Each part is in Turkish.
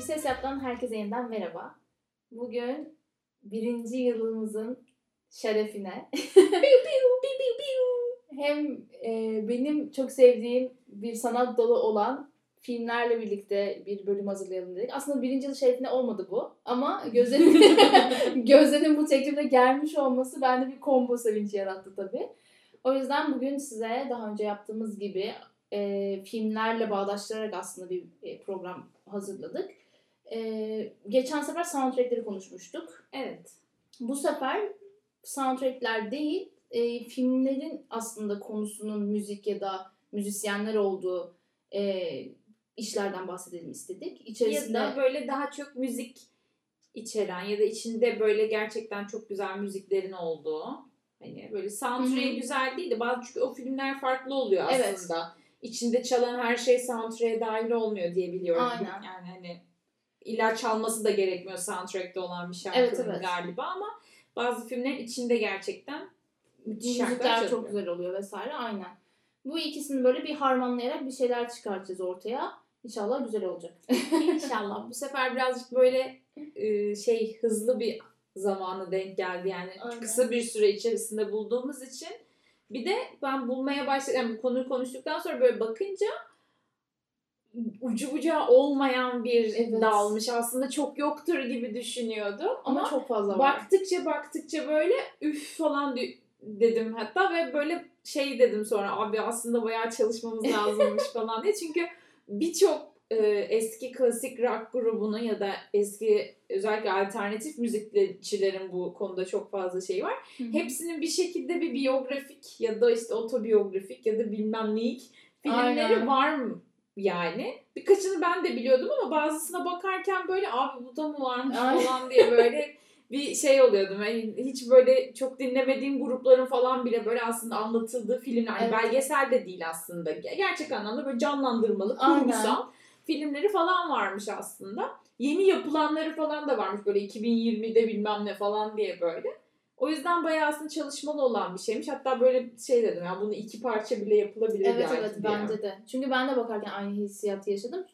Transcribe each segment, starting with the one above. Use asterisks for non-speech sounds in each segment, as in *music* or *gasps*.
Bir Ses Yap'tan herkese yeniden merhaba. Bugün birinci yılımızın şerefine *laughs* hem e, benim çok sevdiğim bir sanat dalı olan filmlerle birlikte bir bölüm hazırlayalım dedik. Aslında birinci yıl şerefine olmadı bu ama Gözde'nin, *laughs* Gözde'nin bu teklifle gelmiş olması bende bir combo sevinci yarattı tabii. O yüzden bugün size daha önce yaptığımız gibi e, filmlerle bağdaştırarak aslında bir e, program hazırladık. E, geçen sefer soundtrackleri konuşmuştuk. Evet. Bu sefer soundtrackler değil, e, filmlerin aslında konusunun müzik ya da müzisyenler olduğu e, işlerden bahsedelim istedik. İçerisinde... Ya da böyle daha çok müzik içeren ya da içinde böyle gerçekten çok güzel müziklerin olduğu. Hani böyle soundtrack'i güzel değil de bazı çünkü o filmler farklı oluyor Evet. aslında. İçinde çalan her şey soundtrack'e dahil olmuyor diye biliyorum. Aynen. Yani hani illa çalması da gerekmiyor soundtrack'te olan bir şarkının Evet, evet. galiba ama bazı filmlerin içinde gerçekten müzikler çok güzel oluyor vesaire aynen. Bu ikisini böyle bir harmanlayarak bir şeyler çıkartacağız ortaya. İnşallah güzel olacak. *laughs* İnşallah. Bu sefer birazcık böyle e, şey hızlı bir zamana denk geldi yani Aynen. kısa bir süre içerisinde bulduğumuz için. Bir de ben bulmaya başladım. Yani bu konuyu konuştuktan sonra böyle bakınca ucu bucağı olmayan bir Evet. dalmış. Aslında çok yoktur gibi düşünüyordum. Ama, Ama, çok fazla var. baktıkça baktıkça böyle üf falan di- dedim hatta ve böyle şey dedim sonra abi aslında bayağı çalışmamız *laughs* lazımmış falan diye. Çünkü birçok e, eski klasik rock grubunun ya da eski özellikle alternatif müzikçilerin bu konuda çok fazla şey var. Hı hı. Hepsinin bir şekilde bir biyografik ya da işte otobiyografik ya da bilmem neyik filmleri Aynen. var mı yani. Birkaçını ben de biliyordum ama bazısına bakarken böyle abi bu da mı varmış Ay. falan diye böyle *laughs* bir şey oluyordum. Yani hiç böyle çok dinlemediğim grupların falan bile böyle aslında anlatıldığı filmler. Yani Evet. belgesel de değil aslında. Gerçek anlamda böyle canlandırmalı, kurgusal filmleri falan varmış aslında. Yeni yapılanları falan da varmış böyle 2020'de bilmem ne falan diye böyle. O yüzden bayağı aslında çalışmalı olan bir şeymiş. Hatta böyle şey dedim ya bunu iki parça bile yapılabilir Evet belki evet diye. bence de. Çünkü ben de bakarken aynı hissiyatı yaşadım.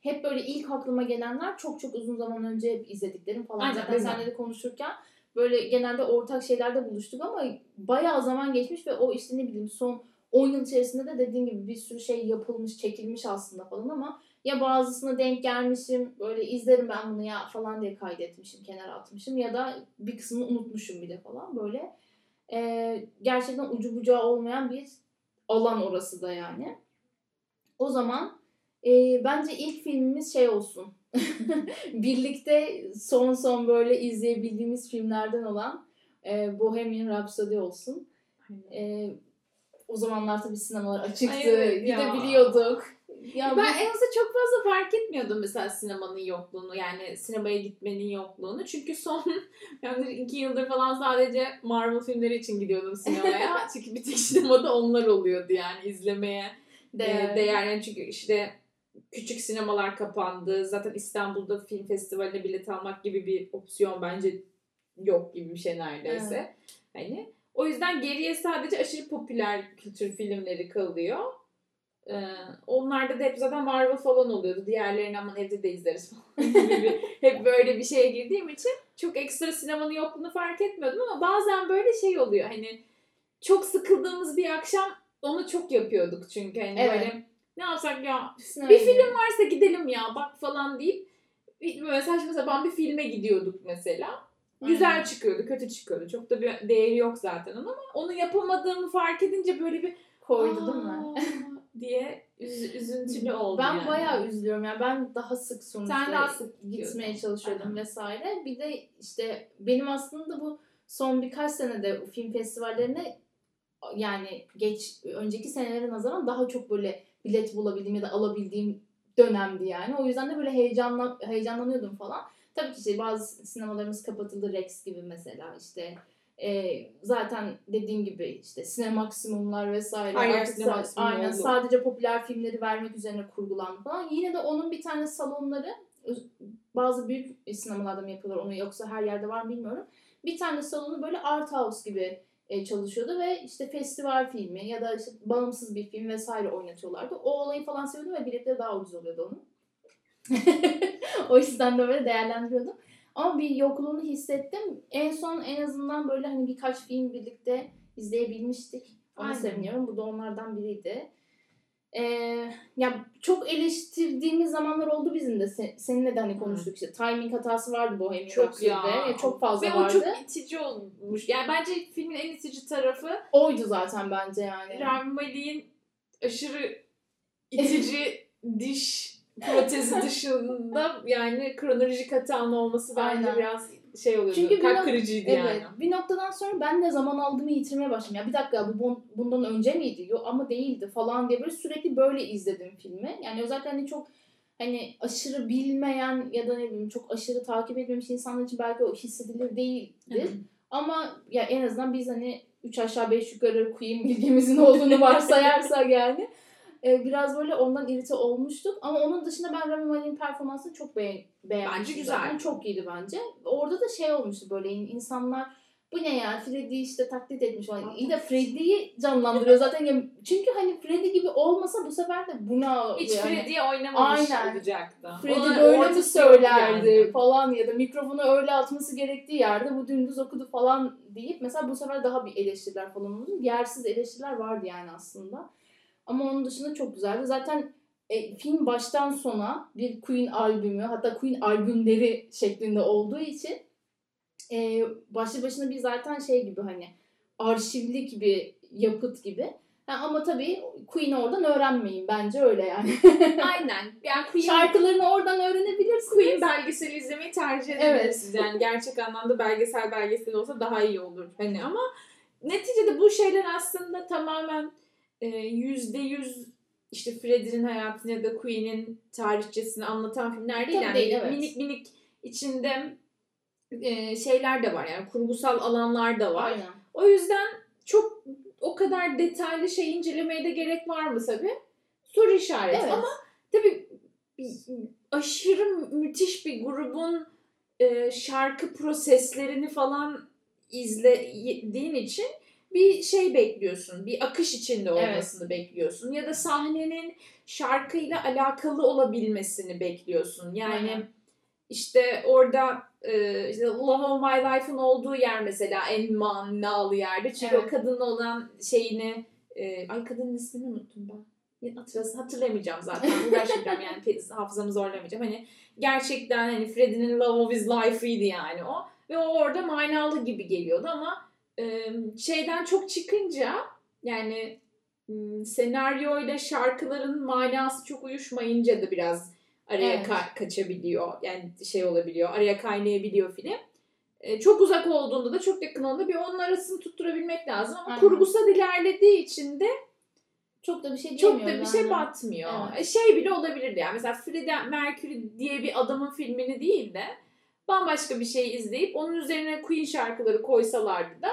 Hep böyle ilk aklıma gelenler çok çok uzun zaman önce izlediklerim falan. Aynen, Zaten seninle de konuşurken böyle genelde ortak şeylerde buluştuk ama bayağı zaman geçmiş ve o işte ne bileyim son 10 yıl içerisinde de dediğin gibi bir sürü şey yapılmış, çekilmiş aslında falan ama ya bazısına denk gelmişim, böyle izlerim ben bunu ya falan diye kaydetmişim, kenara atmışım ya da bir kısmını unutmuşum bile falan böyle. Ee, gerçekten ucu bucağı olmayan bir alan orası da yani. O zaman e, bence ilk filmimiz şey olsun. *laughs* Birlikte son son böyle izleyebildiğimiz filmlerden olan e, Bohemian Rhapsody olsun. E, o zamanlar tabii sinemalar açıktı. Ay evet ya. Ya Ben bu- en azından çok fazla fark etmiyordum mesela sinemanın yokluğunu yani sinemaya gitmenin yokluğunu. Çünkü son *laughs* yani iki yıldır falan sadece Marvel filmleri için gidiyordum sinemaya. *laughs* çünkü bir tek sinemada onlar oluyordu yani izlemeye değer. Değer. değer. Yani çünkü işte küçük sinemalar kapandı. Zaten İstanbul'da film festivaline bilet almak gibi bir opsiyon bence yok gibi bir şey neredeyse. Hani o yüzden geriye sadece aşırı popüler kültür filmleri kalıyor. Ee, onlarda da hep zaten Marvel falan oluyordu. Diğerlerini aman evde de izleriz falan *laughs* gibi hep böyle bir şeye girdiğim için çok ekstra sinemanın yokluğunu fark etmiyordum ama bazen böyle şey oluyor hani çok sıkıldığımız bir akşam onu çok yapıyorduk çünkü hani Evet. böyle ne yapsak ya Sinemaya bir film varsa gidelim ya bak falan deyip böyle saçma sapan bir filme gidiyorduk mesela. Güzel Aynen. çıkıyordu, kötü çıkıyordu. Çok da bir değeri yok zaten ama onu yapamadığımı fark edince böyle bir koydu değil mi? Diye üz- üzüntülü oldu Ben yani. bayağı üzülüyorum yani ben daha sık sonuçta Sen daha sık gitmeye çalışıyordum Aynen. vesaire. Bir de işte benim aslında bu son birkaç senede film festivallerine yani geç önceki senelere nazaran daha çok böyle bilet bulabildiğim ya da alabildiğim dönemdi yani. O yüzden de böyle heyecanla heyecanlanıyordum falan. Tabii ki işte bazı sinemalarımız kapatıldı Rex gibi mesela işte e, zaten dediğim gibi işte sinemaksimumlar vesaire. Yer Artık sinemaksimum aynen oldu. sadece popüler filmleri vermek üzerine kurgulandı falan. Yine de onun bir tane salonları bazı büyük sinemalarda mı yapıyorlar onu yoksa her yerde var mı bilmiyorum. Bir tane salonu böyle art house gibi e, çalışıyordu ve işte festival filmi ya da işte bağımsız bir film vesaire oynatıyorlardı. O olayı falan seviyordum ve biletleri daha ucuz oluyordu onun. *laughs* o yüzden de böyle değerlendiriyordum. Ama bir yokluğunu hissettim. En son en azından böyle hani birkaç film birlikte izleyebilmiştik. Ona Aynen. seviniyorum. Bu da onlardan biriydi. Ee, ya çok eleştirdiğimiz zamanlar oldu bizim de. Se- seninle de hani konuştuk işte. Timing hatası vardı Bohemian Çok Rhapsody'de. ya. Ya çok fazla Ve vardı. o çok itici olmuş. Yani bence filmin en itici tarafı Oydu zaten bence yani. Rami Malek'in aşırı itici *laughs* diş protezi dışında yani kronolojik hatanın olması bence Aynen. biraz şey oluyordu. Çünkü kalp nok- kırıcıydı Evet. yani. Bir noktadan sonra ben de zaman aldığımı yitirmeye başladım. Ya bir dakika bu bun- bundan önce miydi? Yok ama değildi falan diye böyle sürekli böyle izledim filmi. Yani özellikle hani çok hani aşırı bilmeyen ya da ne bileyim çok aşırı takip etmemiş insanlar için belki o hissedilir değildir. Ama ya en azından biz hani 3 aşağı 5 yukarı Queen bilgimizin olduğunu varsayarsak yani e, biraz böyle ondan irite olmuştuk. Ama onun dışında ben Rami Malek'in performansını çok beğen beğenmiştim. Bence güzel. zaten. Çok iyiydi bence. Orada da şey olmuştu böyle insanlar bu ne ya Freddy işte taklit etmiş falan. İyi de Freddy'yi canlandırıyor zaten. Ya, çünkü hani Freddy gibi olmasa bu sefer de buna Hiç yani, Freddy'ye oynamamış Aynen. olacaktı. Freddy Ona böyle mi söylerdi yani. falan ya da mikrofonu öyle atması gerektiği yerde bu dümdüz okudu falan deyip mesela bu sefer daha bir eleştiriler falan oldu. Yersiz eleştiriler vardı yani aslında. Ama onun dışında çok güzeldi. Zaten e, film baştan sona bir Queen albümü hatta Queen albümleri şeklinde olduğu için e, başlı başına bir zaten şey gibi hani arşivlik bir yapıt gibi. Ha, ama tabii Queen'i oradan öğrenmeyin. Bence öyle yani. *laughs* Aynen. Yani Queen, Şarkılarını oradan öğrenebilirsiniz. Queen belgeseli izlemeyi tercih Evet. edebilirsiniz. Yani gerçek anlamda belgesel belgesel olsa daha iyi olur. Hani ama neticede bu şeyler aslında tamamen yüzde yüz işte Freddie'nin hayatını ya da Queen'in tarihçesini anlatan filmler değil. Tabii yani değil, evet. minik minik içinde e, şeyler de var yani kurgusal alanlar da var. Aynen. O yüzden çok o kadar detaylı şey incelemeye de gerek var mı tabii? Soru işareti Evet. ama tabii bir- aşırı müthiş bir grubun e, şarkı proseslerini falan izlediğin için bir şey bekliyorsun. Bir akış içinde olmasını bekliyorsun. Ya da sahnenin şarkıyla alakalı olabilmesini bekliyorsun. Yani Aynen. işte orada e, işte Love of My Life'ın olduğu yer mesela en manalı yerde. Çünkü Evet. o kadınla olan şeyini e, ay kadının ismini unuttum ben. Ya Hatırlas, hatırlamayacağım zaten. Uğraşmayacağım yani hafızamı zorlamayacağım. Hani gerçekten hani Freddie'nin Love of His Life'ıydı yani o. Ve o orada manalı gibi geliyordu ama şeyden çok çıkınca yani senaryoyla şarkıların manası çok uyuşmayınca da biraz araya Evet. ka- kaçabiliyor. Yani şey olabiliyor. Araya kaynayabiliyor film. Çok uzak olduğunda da çok yakın olduğunda bir onun arasını tutturabilmek lazım. Ama Aynen. kurgusal ilerlediği için de Çok da bir şey çok da bir şey batmıyor. Evet. E, Şey bile olabilirdi yani. Mesela Freddie Mercury diye bir adamın filmini değil de bambaşka bir şey izleyip onun üzerine Queen şarkıları koysalardı da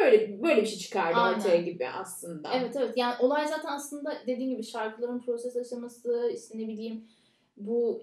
böyle böyle bir şey çıkardı Aynen. ortaya gibi aslında. Evet evet yani olay zaten aslında dediğin gibi şarkıların proses aşaması işte ne bileyim bu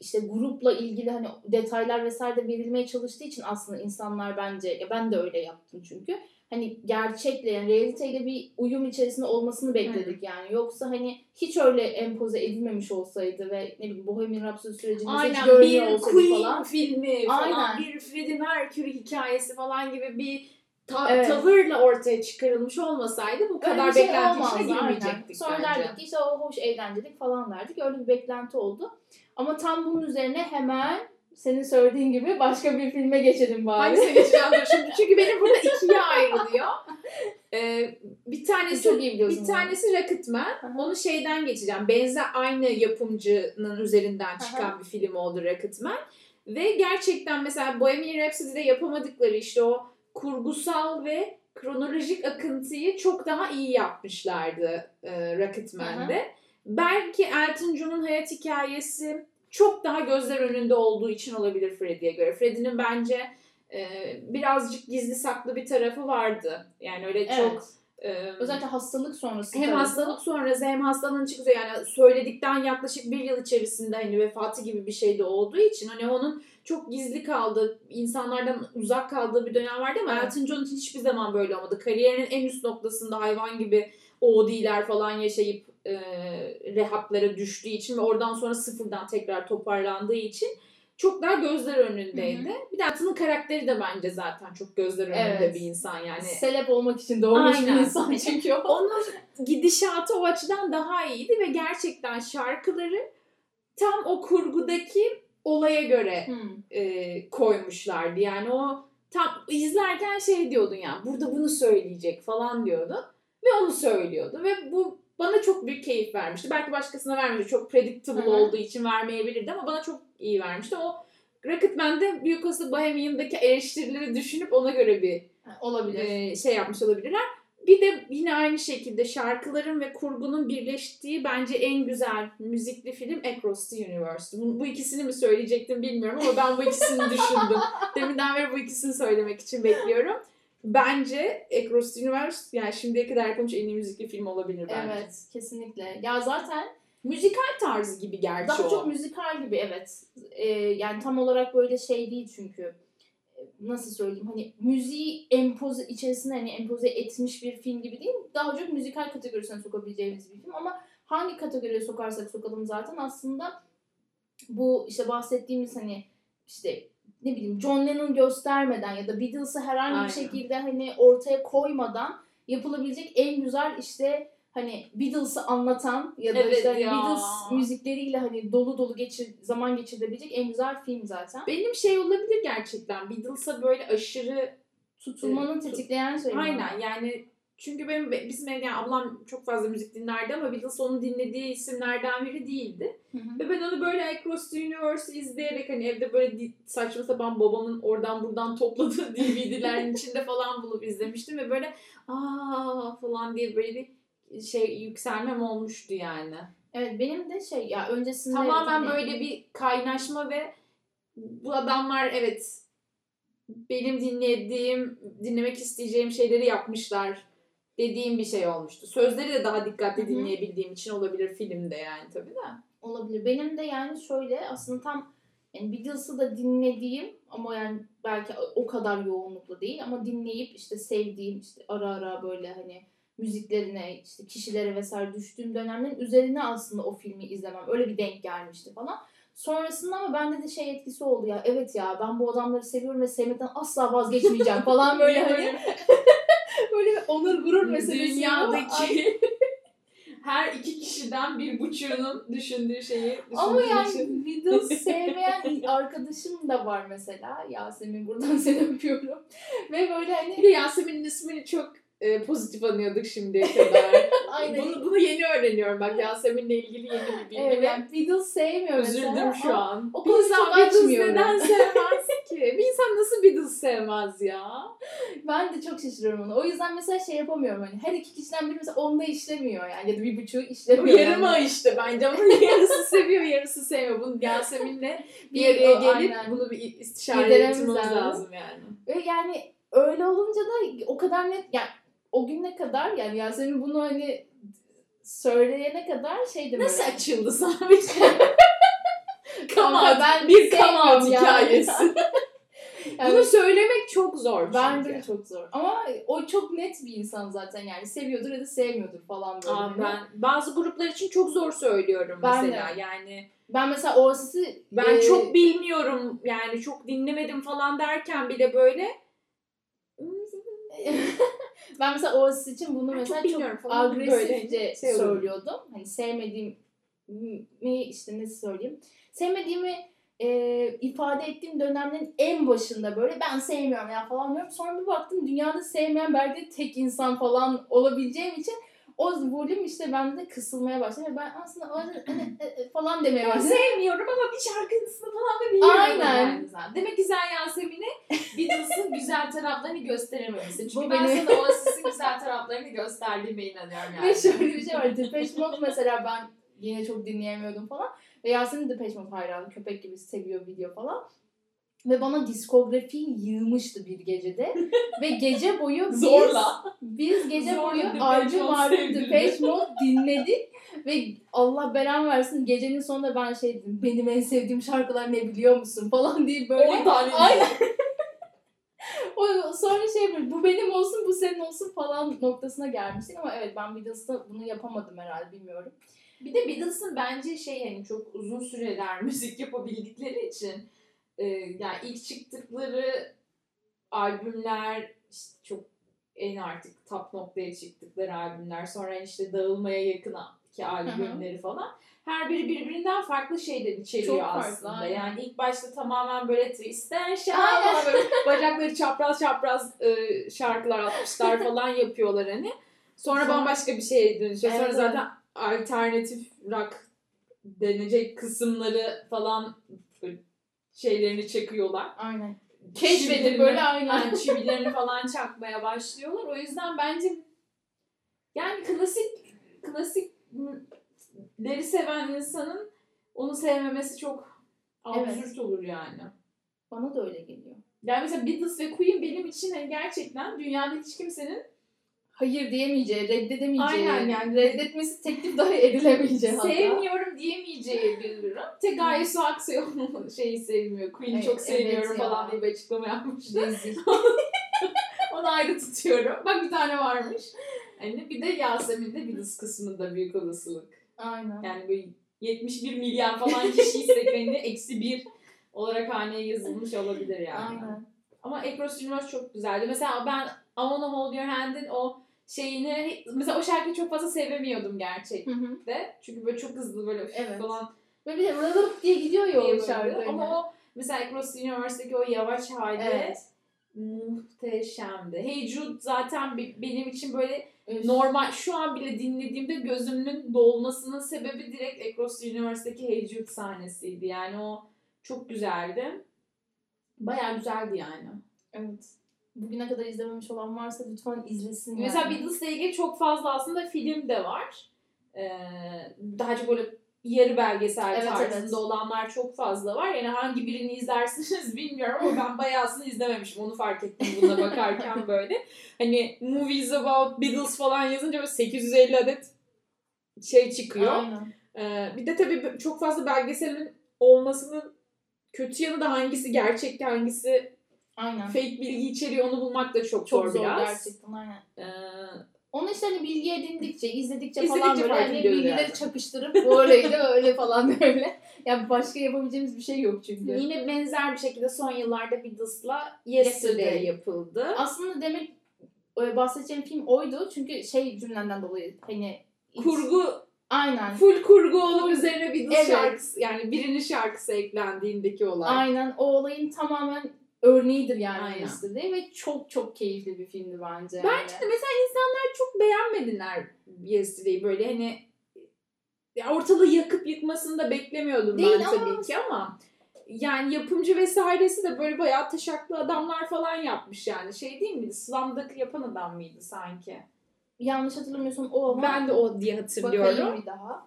işte grupla ilgili hani detaylar vesaire de verilmeye çalıştığı için aslında insanlar bence ya ben de öyle yaptım çünkü hani gerçekle yani realiteyle bir uyum içerisinde olmasını bekledik yani yoksa hani hiç öyle empoze edilmemiş olsaydı ve ne bileyim Bohemian Rhapsody sürecini hiç Aynen görmüyor bir olsaydı Queen falan filmi falan Aynen. bir Freddie Mercury hikayesi falan gibi bir ta- Evet. tavırla ortaya çıkarılmış olmasaydı bu Öyle kadar bir şey beklenti içine girmeyecektik Sonra bence. derdik işte o hoş eğlencelik falan derdik. Öyle bir beklenti oldu. Ama tam bunun üzerine hemen senin söylediğin gibi başka bir filme geçelim bari. Hangisine geçeceğim şimdi *laughs* çünkü benim burada ikiye ayrılıyor. Ee, bir tanesi Çok iyi bir tanesi Rocketman. Onu şeyden geçeceğim. Benzer aynı yapımcının üzerinden çıkan Aha. bir film oldu Rocketman. Ve gerçekten mesela Bohemian Rhapsody'de yapamadıkları işte o kurgusal ve kronolojik akıntıyı çok daha iyi yapmışlardı e, Rocketman'de. Belki Elton John'un hayat hikayesi çok daha gözler önünde olduğu için olabilir Freddie'ye göre. Freddie'nin bence e, birazcık gizli saklı bir tarafı vardı. Yani öyle Evet. çok e, Özellikle hastalık sonrası. hem tarafı. hastalık sonrası hem hastalığın çıktığı yani söyledikten yaklaşık bir yıl içerisinde hani vefatı gibi bir şey de olduğu için hani onun çok gizli kaldığı, insanlardan uzak kaldığı bir dönem vardı ama Evet. Elton John için hiçbir zaman böyle olmadı. Kariyerinin en üst noktasında hayvan gibi OD'ler falan yaşayıp e, rehaplara düştüğü için ve oradan sonra sıfırdan tekrar toparlandığı için çok daha gözler önündeydi. Hı Bir de Atın'ın karakteri de bence zaten çok gözler önünde Evet. bir insan yani. Seleb olmak için doğmuş bir Aynen. insan *laughs* çünkü o. Onun gidişatı o açıdan daha iyiydi ve gerçekten şarkıları tam o kurgudaki olaya göre Hmm. e, koymuşlardı. Yani o tam izlerken şey diyordun ya burada bunu söyleyecek falan diyordun ve onu söylüyordu ve bu bana çok büyük keyif vermişti. Belki başkasına vermedi. Çok predictable Hı hı. olduğu için vermeyebilirdi ama bana çok iyi vermişti. O Rocketman'de Büyük Olasılık Bohemian'daki eleştirileri düşünüp ona göre bir Olabilir. e, şey yapmış olabilirler. Bir de yine aynı şekilde şarkıların ve kurgunun birleştiği bence en güzel müzikli film Across the Universe. Bu, bu ikisini mi söyleyecektim bilmiyorum ama ben bu ikisini düşündüm. *laughs* Deminden beri bu ikisini söylemek için bekliyorum. Bence Across the Universe yani şimdiye kadar yapılmış en iyi müzikli film olabilir bence. evet kesinlikle. Ya zaten Müzikal tarzı gibi gerçi daha o. çok müzikal gibi evet. Ee, yani tam olarak böyle şey değil çünkü. Nasıl söyleyeyim hani müziği empoze içerisine hani empoze etmiş bir film gibi değil. Daha çok müzikal kategorisine sokabileceğimiz bir film ama hangi kategoriye sokarsak sokalım zaten aslında bu işte bahsettiğimiz hani işte ne bileyim John Lennon göstermeden ya da Beatles'ı herhangi Aynen. bir şekilde hani ortaya koymadan yapılabilecek en güzel işte hani Beatles'ı anlatan ya da Evet işte hani ya. Beatles müzikleriyle hani dolu dolu geçir zaman geçirebilecek en güzel film zaten. Benim şey olabilir gerçekten. Beatles'a böyle aşırı Tutulmanın Evet. tetikleyen şey. Aynen yani çünkü benim bizim evde yani ablam çok fazla müzik dinlerdi ama Beatles onun dinlediği isimlerden biri değildi. Hı hı. Ve ben onu böyle Across the Universe izleyerek hani evde böyle saçma sapan babamın oradan buradan topladığı *laughs* DVD'lerin içinde falan bulup izlemiştim ve böyle aa falan diye böyle bir şey yükselmem olmuştu yani. Evet benim de şey ya öncesinde Tamamen hani- böyle bir kaynaşma ve bu adamlar evet benim dinlediğim, dinlemek isteyeceğim şeyleri yapmışlar dediğim bir şey olmuştu. Sözleri de daha dikkatli Hı hı. dinleyebildiğim için olabilir filmde yani tabii de. olabilir. Benim de yani şöyle aslında tam yani Beatles'ı da dinlediğim ama yani belki o kadar yoğunluklu değil ama dinleyip işte sevdiğim işte ara ara böyle hani müziklerine işte kişilere vesaire düştüğüm dönemlerin üzerine aslında o filmi izlemem. Öyle bir denk gelmişti falan. Sonrasında ama bende de şey etkisi oldu ya. Evet ya ben bu adamları seviyorum ve sevmekten asla vazgeçmeyeceğim *laughs* falan böyle hani *laughs* böyle bir onur gurur meselesi. Dünyadaki *laughs* her iki kişiden bir buçuğunun düşündüğü şeyi Ama yani için. Beatles sevmeyen arkadaşım da var mesela. Yasemin buradan seni öpüyorum. Ve böyle hani Bir de Yasemin'in ismini çok e, pozitif anıyorduk şimdiye kadar. *laughs* aynen. bunu, bunu yeni öğreniyorum. Bak Yasemin'le ilgili yeni bir bilgi Evet, Beatles sevmiyor mesela. üzüldüm şu ama an. o bir insan Beatles neden sevmez ki? *laughs* Bir insan nasıl Beatles sevmez ya? Ben de çok şaşırıyorum ona. O yüzden mesela şey yapamıyorum hani her iki kişiden biri mesela onda işlemiyor yani ya da bir buçuğu Bu işlemiyor. yarım yani. işte bence. Bunun yarısı seviyor, yarısı sevmiyor. Bunu Yasemin'le bir araya gelip aynen. bunu bir istişare etmemiz lazım. lazım yani. Ve yani öyle olunca da o kadar net yani o güne kadar yani Yasemin bunu hani söyleyene kadar şeydi böyle. Nasıl açıldı sana bir şey? *laughs* Kanka ben bir yani. hikayesi. *laughs* Yani Bunu söylemek çok zor Bence de çok zor. Ama o çok net bir insan zaten yani. Seviyordur ya da sevmiyordur falan böyle. Aa, ben bazı gruplar için çok zor söylüyorum Ben mesela. Yani Ben mesela Oasis'i... ben e, çok bilmiyorum yani çok dinlemedim falan derken bile böyle *laughs* ben mesela Oasis için bunu Ben mesela çok çok, agresifce şey söylüyordum. Hani sevmediğim mi işte nasıl söyleyeyim. Sevmediğimi e, ifade ettiğim dönemlerin en başında böyle ben sevmiyorum ya falan diyorum. Sonra bir baktım dünyada sevmeyen belki tek insan falan olabileceğim için o volüm işte bende kısılmaya başladı. Ben aslında yüzden hani, e, e, falan *laughs* demeye başladım. sevmiyorum ama bir şarkısını falan da biliyorum. Aynen. yani. Demek ki sen Yasemin'e Beatles'ın *laughs* güzel taraflarını gösterememişsin. Çünkü Bu ben benim- sana Oasis'in *laughs* güzel taraflarını gösterdiğime inanıyorum yani. Ve şöyle bir şey var. Depeche Mode mesela ben yine çok dinleyemiyordum falan. Ve Yasemin Depeche Mode hayranı. Köpek gibi seviyor video falan. Ve bana diskografiyi yığmıştı bir gecede. *laughs* Ve gece boyu biz, Zorla. biz gece Zorla boyu albüm sevdirdi. Depeche Mode dinledik. Ve Allah belamı versin gecenin sonunda ben şey dedim. Benim en sevdiğim şarkılar ne biliyor musun falan diye böyle. 10 tane. Aynen. o *laughs* O sonra şey böyle bu benim olsun bu senin olsun falan noktasına gelmiştik ama evet ben Beatles'ta bunu yapamadım herhalde bilmiyorum. Bir de Beatles'ın bence şey hani çok uzun süreler müzik yapabildikleri için e, yani ilk çıktıkları albümler işte çok en artık top noktaya çıktıkları albümler sonra işte dağılmaya yakın ki albümleri falan her biri birbirinden farklı şeyler içeriyor Çok farklı, aslında. aynen. Yani ilk başta tamamen böyle falan böyle bacakları çapraz çapraz e, şarkılar atmışlar *laughs* falan yapıyorlar hani. Sonra Sonra- bambaşka bir şeye dönüşüyor. Sonra Evet, zaten alternatif rock denecek kısımları falan şeylerini çekiyorlar. Aynen. Keşfedip böyle aynen. çivilerini falan çakmaya başlıyorlar. O yüzden bence yani klasik klasikleri seven insanın onu sevmemesi çok absürt Evet. olur yani. Bana da öyle geliyor. Yani mesela Beatles ve Queen benim için hani gerçekten dünyada hiç kimsenin Hayır diyemeyeceği, reddedemeyeceği, Aynen yani. reddetmesi teklif dahi edilemeyeceği hatta. sevmiyorum diyemeyeceği bir durum. Tek Aysu Aksoy'un şeyi sevmiyor. Queen'i Evet, çok sevmiyorum evet ya. falan diye bir açıklama yapmıştı. *laughs* Onu ayrı tutuyorum. Bak bir tane varmış. Hani bir de Yasemin'de Beatles kısmında büyük olasılık. Aynen. Yani böyle 71 milyar falan kişiysek hani eksi bir olarak haneye yazılmış olabilir yani. Aynen. Ama Across Universe çok güzeldi. Mesela ben I Wanna Hold Your Hand'in o şeyini mesela o şarkıyı çok fazla sevemiyordum gerçekten Hı hı. Çünkü böyle çok hızlı böyle Evet. falan Ve bir de rılıp diye gidiyor ya o böyle. şarkı. Ama o mesela Across the Universe'daki o yavaş hali Evet. muhteşemdi. Hey Jude zaten benim için böyle normal şu an bile dinlediğimde gözümün dolmasının sebebi direkt Across the Universe'daki Hey Jude sahnesiydi. Yani o çok güzeldi. Bayağı güzeldi yani. Evet. Bugüne kadar izlememiş olan varsa lütfen izlesin. Mesela yani. Beatles'la ilgili çok fazla aslında film de var. Ee, daha çok böyle yarı belgesel Evet, tarzında evet. olanlar çok fazla var. Yani hangi birini izlersiniz *laughs* bilmiyorum ama ben bayağısını izlememişim. Onu fark ettim buna bakarken *laughs* böyle. Hani movies about Beatles falan yazınca böyle 850 adet şey çıkıyor. Aynen. Ee, bir de tabii çok fazla belgeselin olmasının kötü yanı da hangisi gerçek hangisi Aynen. fake bilgi içeriyor onu bulmak da çok, Çok zor, zor biraz. gerçekten aynen. Ee, Onu işte hani bilgi edindikçe, izledikçe, İzledikçe falan böyle hani bilgileri yani. çakıştırıp bu öyleydi öyle falan *laughs* böyle. Yani başka yapabileceğimiz bir şey yok çünkü. Yine benzer bir şekilde son yıllarda Beatles'la Yesterday, Yesterday. yapıldı. Aslında demek e, bahsedeceğim film oydu. Çünkü şey cümlenden dolayı hani Kurgu, Aynen. full kurgu olup üzerine Beatles Evet. şarkısı yani birinin şarkısı eklendiğindeki olay. Aynen o olayın tamamen örneğidir yani Aynen. Yesterday ve çok çok keyifli bir filmdi bence. Bence yani. de mesela insanlar çok beğenmediler Yesterday'i böyle hani ya ortalığı yakıp yıkmasını da beklemiyordum Değil ben ama tabii ki ama yani yapımcı vesairesi de böyle bayağı taşaklı adamlar falan yapmış yani. Şey değil miydi? Slumdog yapan adam mıydı sanki? Yanlış hatırlamıyorsam o ama Ben de o diye hatırlıyorum. bakayım bir daha.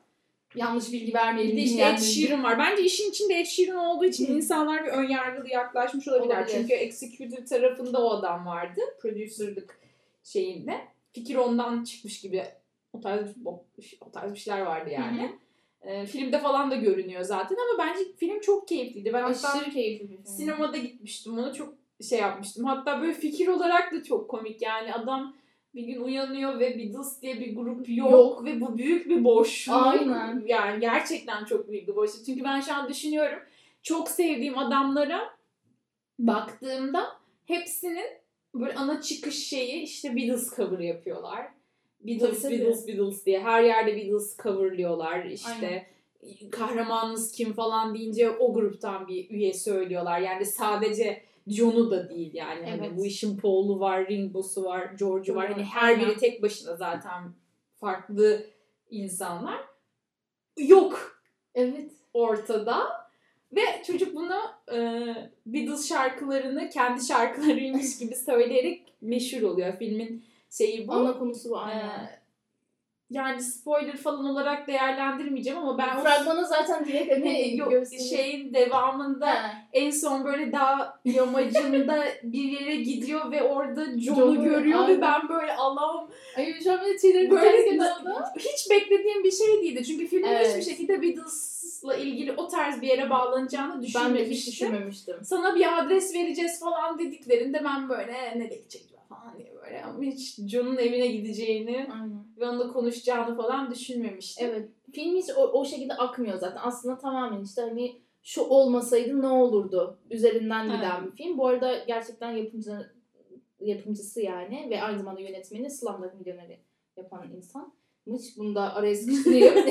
Yanlış bilgi vermeyelim. Bir işte Ed. Sheeran var. Bence işin içinde Ed Sheeran olduğu için insanlar bir önyargılı yaklaşmış olabilirler. Olabilir. Çünkü executive tarafında o adam vardı. Producer'lık şeyinde. Fikir ondan çıkmış gibi o tarz, o, o tarz bir şeyler vardı yani. Ee, filmde falan da görünüyor zaten ama bence film çok keyifliydi. Ben hatta Aşırı keyifli bir film. sinemada gitmiştim onu çok şey yapmıştım. Hatta böyle fikir olarak da çok komik yani adam bir gün uyanıyor ve Beatles diye bir grup yok, Yok. ve bu büyük bir boşluk. Aynen. Yani gerçekten çok büyük bir boşluk. Çünkü ben şu an düşünüyorum çok sevdiğim adamlara baktığımda hepsinin böyle ana çıkış şeyi işte Beatles cover yapıyorlar. Beatles, Tabii, tabii. Beatles, Beatles diye her yerde Beatles coverlıyorlar. İşte kahramanınız kim falan deyince o gruptan bir üye söylüyorlar. Yani sadece John'u da değil yani. Hani Evet. bu işin Paul'u var, Ringo'su var, George'u var. Hani her biri tek başına zaten farklı insanlar. Yok Evet. ortada. Ve çocuk bunu e, Beatles şarkılarını kendi şarkılarıymış gibi söyleyerek meşhur oluyor. Filmin şeyi bu. Ana konusu bu aynen. Yani spoiler falan olarak değerlendirmeyeceğim ama ben Fragmanı zaten direkt hani yok, gösteriyor. şeyin devamında Ha. en son böyle dağ yamacında *laughs* bir yere gidiyor ve orada John'u görüyor aynen. ve ben böyle Allah'ım Ay şu an böyle tüylerim böyle hiç beklediğim bir şey değildi. Çünkü filmin Evet. hiçbir şekilde Beatles'la ilgili o tarz bir yere bağlanacağını Ben de hiç düşünmemiştim. düşünmemiştim. Sana bir adres vereceğiz falan dediklerinde ben böyle "E, nereye gidecek falan diye hiç John'un evine gideceğini Aynen. ve onunla konuşacağını falan düşünmemiştim. Evet. Film hiç o, o şekilde akmıyor zaten. Aslında tamamen işte hani şu olmasaydı ne olurdu üzerinden giden bir film. Bu arada gerçekten yapımcı yapımcısı yani ve aynı zamanda yönetmeni Slumdog Millionaire'i yapan insanmış. Bunu da araya sıkıştırayım. *laughs*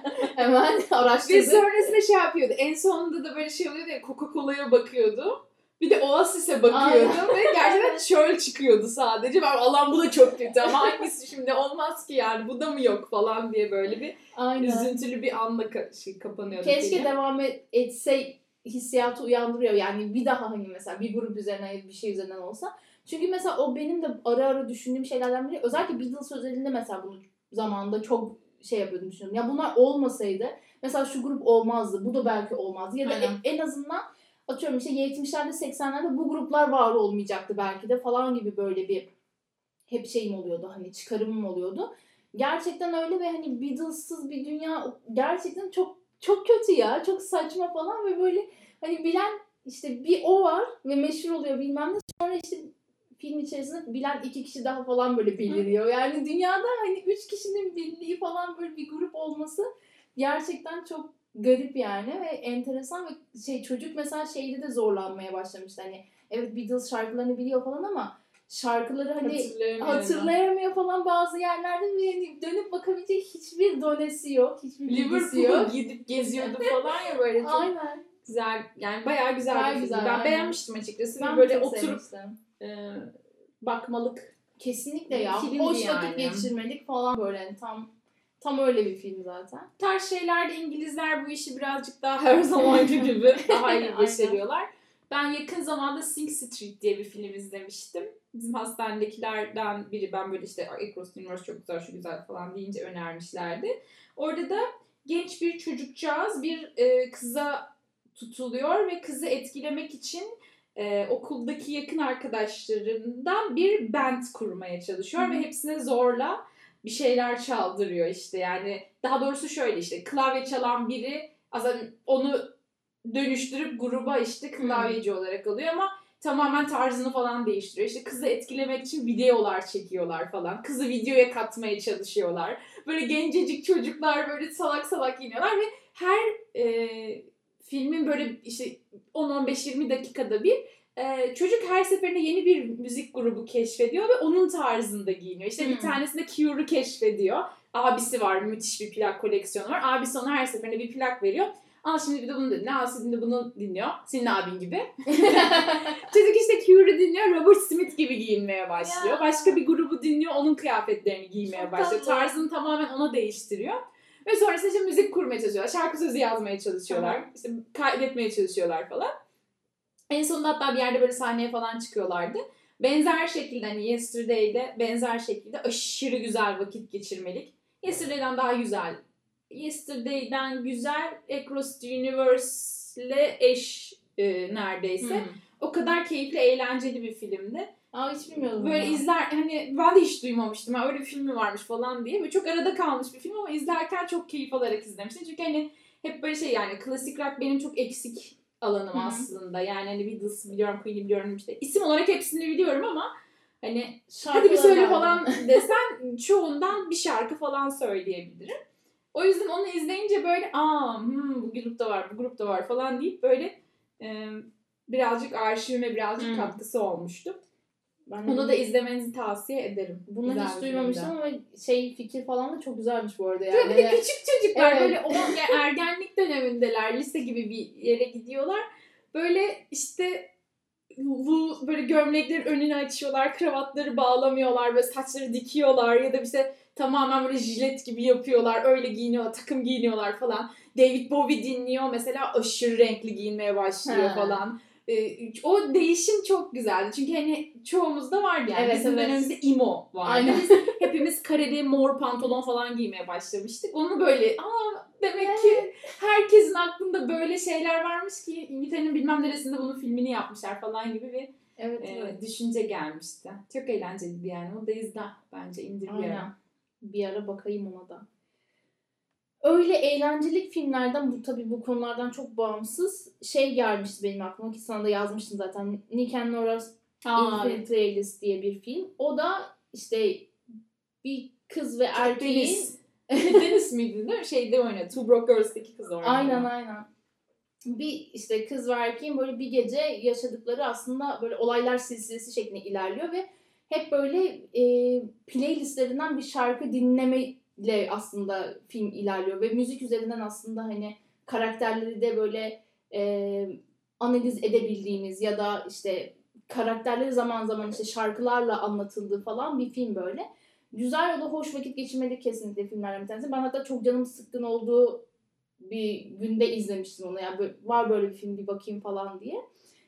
*laughs* Hemen Ve araştırdım. sonrasında şey yapıyordu. En sonunda da böyle şey oluyordu ya Coca-Cola'ya bakıyordu. Bir de Oasis'e bakıyordu ve *laughs* gerçekten çöl çıkıyordu sadece. Ben Allah'ım bu da çok kötü ama hangisi şimdi olmaz ki yani bu da mı yok falan diye böyle bir Aynen. üzüntülü bir anla ka- şey, kapanıyordu. Keşke film. devam et- etse hissiyatı uyandırıyor. Yani bir daha hani mesela bir grup üzerine bir şey üzerinden olsa. Çünkü mesela o benim de ara ara düşündüğüm şeylerden biri. Özellikle Beatles özelinde mesela bunu zamanında çok şey yapıyordum düşünüyordum. Ya bunlar olmasaydı mesela şu grup olmazdı. Bu da belki olmazdı. Ya da Aynen. en, en azından atıyorum işte 70'lerde 80'lerde bu gruplar var olmayacaktı belki de falan gibi böyle bir hep şeyim oluyordu. Hani çıkarımım oluyordu. Gerçekten öyle ve hani Beatles'sız bir dünya gerçekten çok çok kötü ya. Çok saçma falan ve böyle hani bilen işte bir o var ve meşhur oluyor bilmem ne. Sonra işte film içerisinde bilen iki kişi daha falan böyle beliriyor. Yani dünyada hani üç kişinin bildiği falan böyle bir grup olması gerçekten çok garip yani ve enteresan ve şey çocuk mesela şeyde de zorlanmaya başlamıştı. Hani evet Beatles şarkılarını biliyor falan ama şarkıları hani hatırlayamıyor falan bazı yerlerde ve hani dönüp bakabilecek hiçbir donesi yok. Hiçbir bilgisi yok. gidip geziyordu *laughs* falan ya böyle çok Aynen. güzel yani bayağı güzel Bayağı bir güzel, Ben aynen. beğenmiştim açıkçası. Ben böyle oturup e, bakmalık Kesinlikle ya. Hoş yani. vakit geçirmelik falan böyle hani tam tam öyle bir film zaten. Bu tarz şeylerde İngilizler bu işi birazcık daha her zamanki *laughs* gibi daha iyi başarıyorlar. Ben yakın zamanda Sing Street diye bir film izlemiştim. Bizim hastanedekilerden biri ben böyle işte the Universe çok güzel şu güzel falan deyince önermişlerdi. Orada da genç bir çocukcağız bir e, kıza tutuluyor ve kızı etkilemek için e, okuldaki yakın arkadaşlarından bir band kurmaya çalışıyor hı. ve hepsine zorla bir şeyler çaldırıyor işte yani daha doğrusu şöyle işte klavye çalan biri aslında onu dönüştürüp gruba işte klavyeci olarak alıyor ama tamamen tarzını falan değiştiriyor. İşte kızı etkilemek için videolar çekiyorlar falan. Kızı videoya katmaya çalışıyorlar. Böyle gencecik çocuklar böyle salak salak giyiniyorlar ve her e, filmin böyle işte 10-15-20 dakikada bir e, çocuk her seferinde yeni bir müzik grubu keşfediyor ve onun tarzında giyiniyor. İşte bir Hmm. tanesinde Cure'u keşfediyor. Abisi var müthiş bir plak koleksiyonu var. Abisi ona her seferinde bir plak veriyor. Al şimdi bir de bunu dinle. Al şimdi bunu dinliyor. Senin abin gibi. *laughs* Çocuk işte Cure'u dinliyor. Robert Smith gibi giyinmeye başlıyor. Ya. Başka bir grubu dinliyor. Onun kıyafetlerini giymeye Çok başlıyor. tatlı. Tarzını tamamen ona değiştiriyor. Ve sonrasında işte müzik kurmaya çalışıyorlar. Şarkı sözü yazmaya çalışıyorlar. Tamam. İşte kaydetmeye çalışıyorlar falan. En sonunda hatta bir yerde böyle sahneye falan çıkıyorlardı. Benzer şekilde hani Yesterday'de benzer şekilde aşırı güzel vakit geçirmelik. Yesterday'den daha güzel. Yesterday'den güzel Across the Universe'le eş e, neredeyse. Hmm. O kadar keyifli, eğlenceli bir filmdi. Aa hiç bilmiyordum. Böyle bunu. izler hani ben de hiç duymamıştım. Ha, öyle bir film mi varmış falan diye. Ve çok arada kalmış bir film ama izlerken çok keyif alarak izlemiştim. Çünkü hani hep böyle şey yani klasik rock benim çok eksik alanım Hı hı. aslında. Yani hani Beatles biliyorum, Queen'i biliyorum işte. İsim olarak hepsini biliyorum ama hani hadi bir söyle var. falan *laughs* desen çoğundan bir şarkı falan söyleyebilirim. O yüzden onu izleyince böyle aa hmm, bu grupta var, bu grupta var falan deyip böyle e, birazcık arşivime birazcık Hmm. katkısı olmuştu. Ben Bunu da izlemenizi tavsiye ederim. bunu Güzel hiç duymamıştım ama şey fikir falan da çok güzelmiş bu arada Tabii yani. bir de küçük çocuklar Evet. böyle o yani *laughs* ergenlik dönemindeler, lise gibi bir yere gidiyorlar. Böyle işte bu böyle gömleklerin önünü açıyorlar, kravatları bağlamıyorlar ve saçları dikiyorlar ya da işte tamamen böyle jilet gibi yapıyorlar, öyle giyiniyorlar, takım giyiniyorlar falan. David Bowie dinliyor mesela aşırı renkli giyinmeye başlıyor Ha. falan. Ee, o değişim çok güzeldi. Çünkü hani çoğumuzda vardı yani. Evet, Bizim evet. dönemimizde emo vardı. Aynen. Biz hep hepimiz kareli mor pantolon falan giymeye başlamıştık. Onu böyle aa demek ki herkesin aklında böyle şeyler varmış ki İngiltere'nin bilmem neresinde bunun filmini yapmışlar falan gibi bir Evet, e, evet. düşünce gelmişti. Çok eğlenceliydi yani. O da izle bence indir bir ara. Bir ara bakayım ona da. Öyle eğlencelik filmlerden bu tabii bu konulardan çok bağımsız şey gelmişti benim aklıma ki sana da yazmıştım zaten. Nick and Nora's Infinite Playlist diye bir film. O da işte bir kız ve erkeğin Deniz. *laughs* Deniz miydi değil mi? Şeyde oynuyor. Two Broke Girls'taki kız oynuyor. Aynen aynen. Bir işte kız ve erkeğin böyle bir gece yaşadıkları aslında böyle olaylar silsilesi şeklinde ilerliyor ve hep böyle e, playlistlerinden bir şarkı dinlemeyle aslında film ilerliyor ve müzik üzerinden aslında hani karakterleri de böyle e, analiz edebildiğimiz ya da işte karakterleri zaman zaman işte şarkılarla anlatıldığı falan bir film böyle. Güzel o da hoş vakit geçirmedik kesinlikle filmlerden bir tanesi. Ben hatta çok canım sıkkın olduğu bir günde izlemiştim onu. Yani böyle, var böyle bir film bir bakayım falan diye.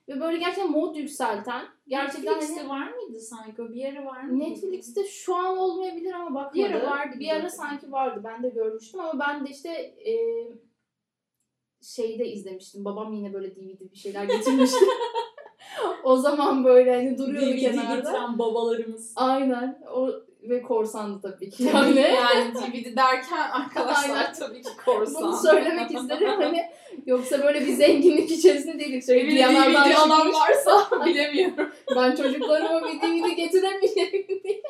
Ve böyle gerçekten mod yükselten, gerçekten Netflix'te hani var mıydı sanki? O bir yere var mıydı? Netflix'te şu an olmayabilir ama bakmadım. Bir ara vardı Bir ara sanki vardı. Ben de görmüştüm ama ben de işte e, şeyde izlemiştim. Babam yine böyle DVD bir şeyler getirmişti. *laughs* o zaman böyle hani duruyordu DVD kenarda. getiren babalarımız. Aynen. O ve korsandı tabii ki. Yani, Yani. yani DVD derken arkadaşlar tabii ki korsan. Bunu söylemek istedim hani yoksa böyle bir zenginlik içerisinde değilik. Şöyle Evine yanlardan DVD alan varsa *laughs* bilemiyorum. Ben çocuklarıma bir DVD getiremeyeceğim diye.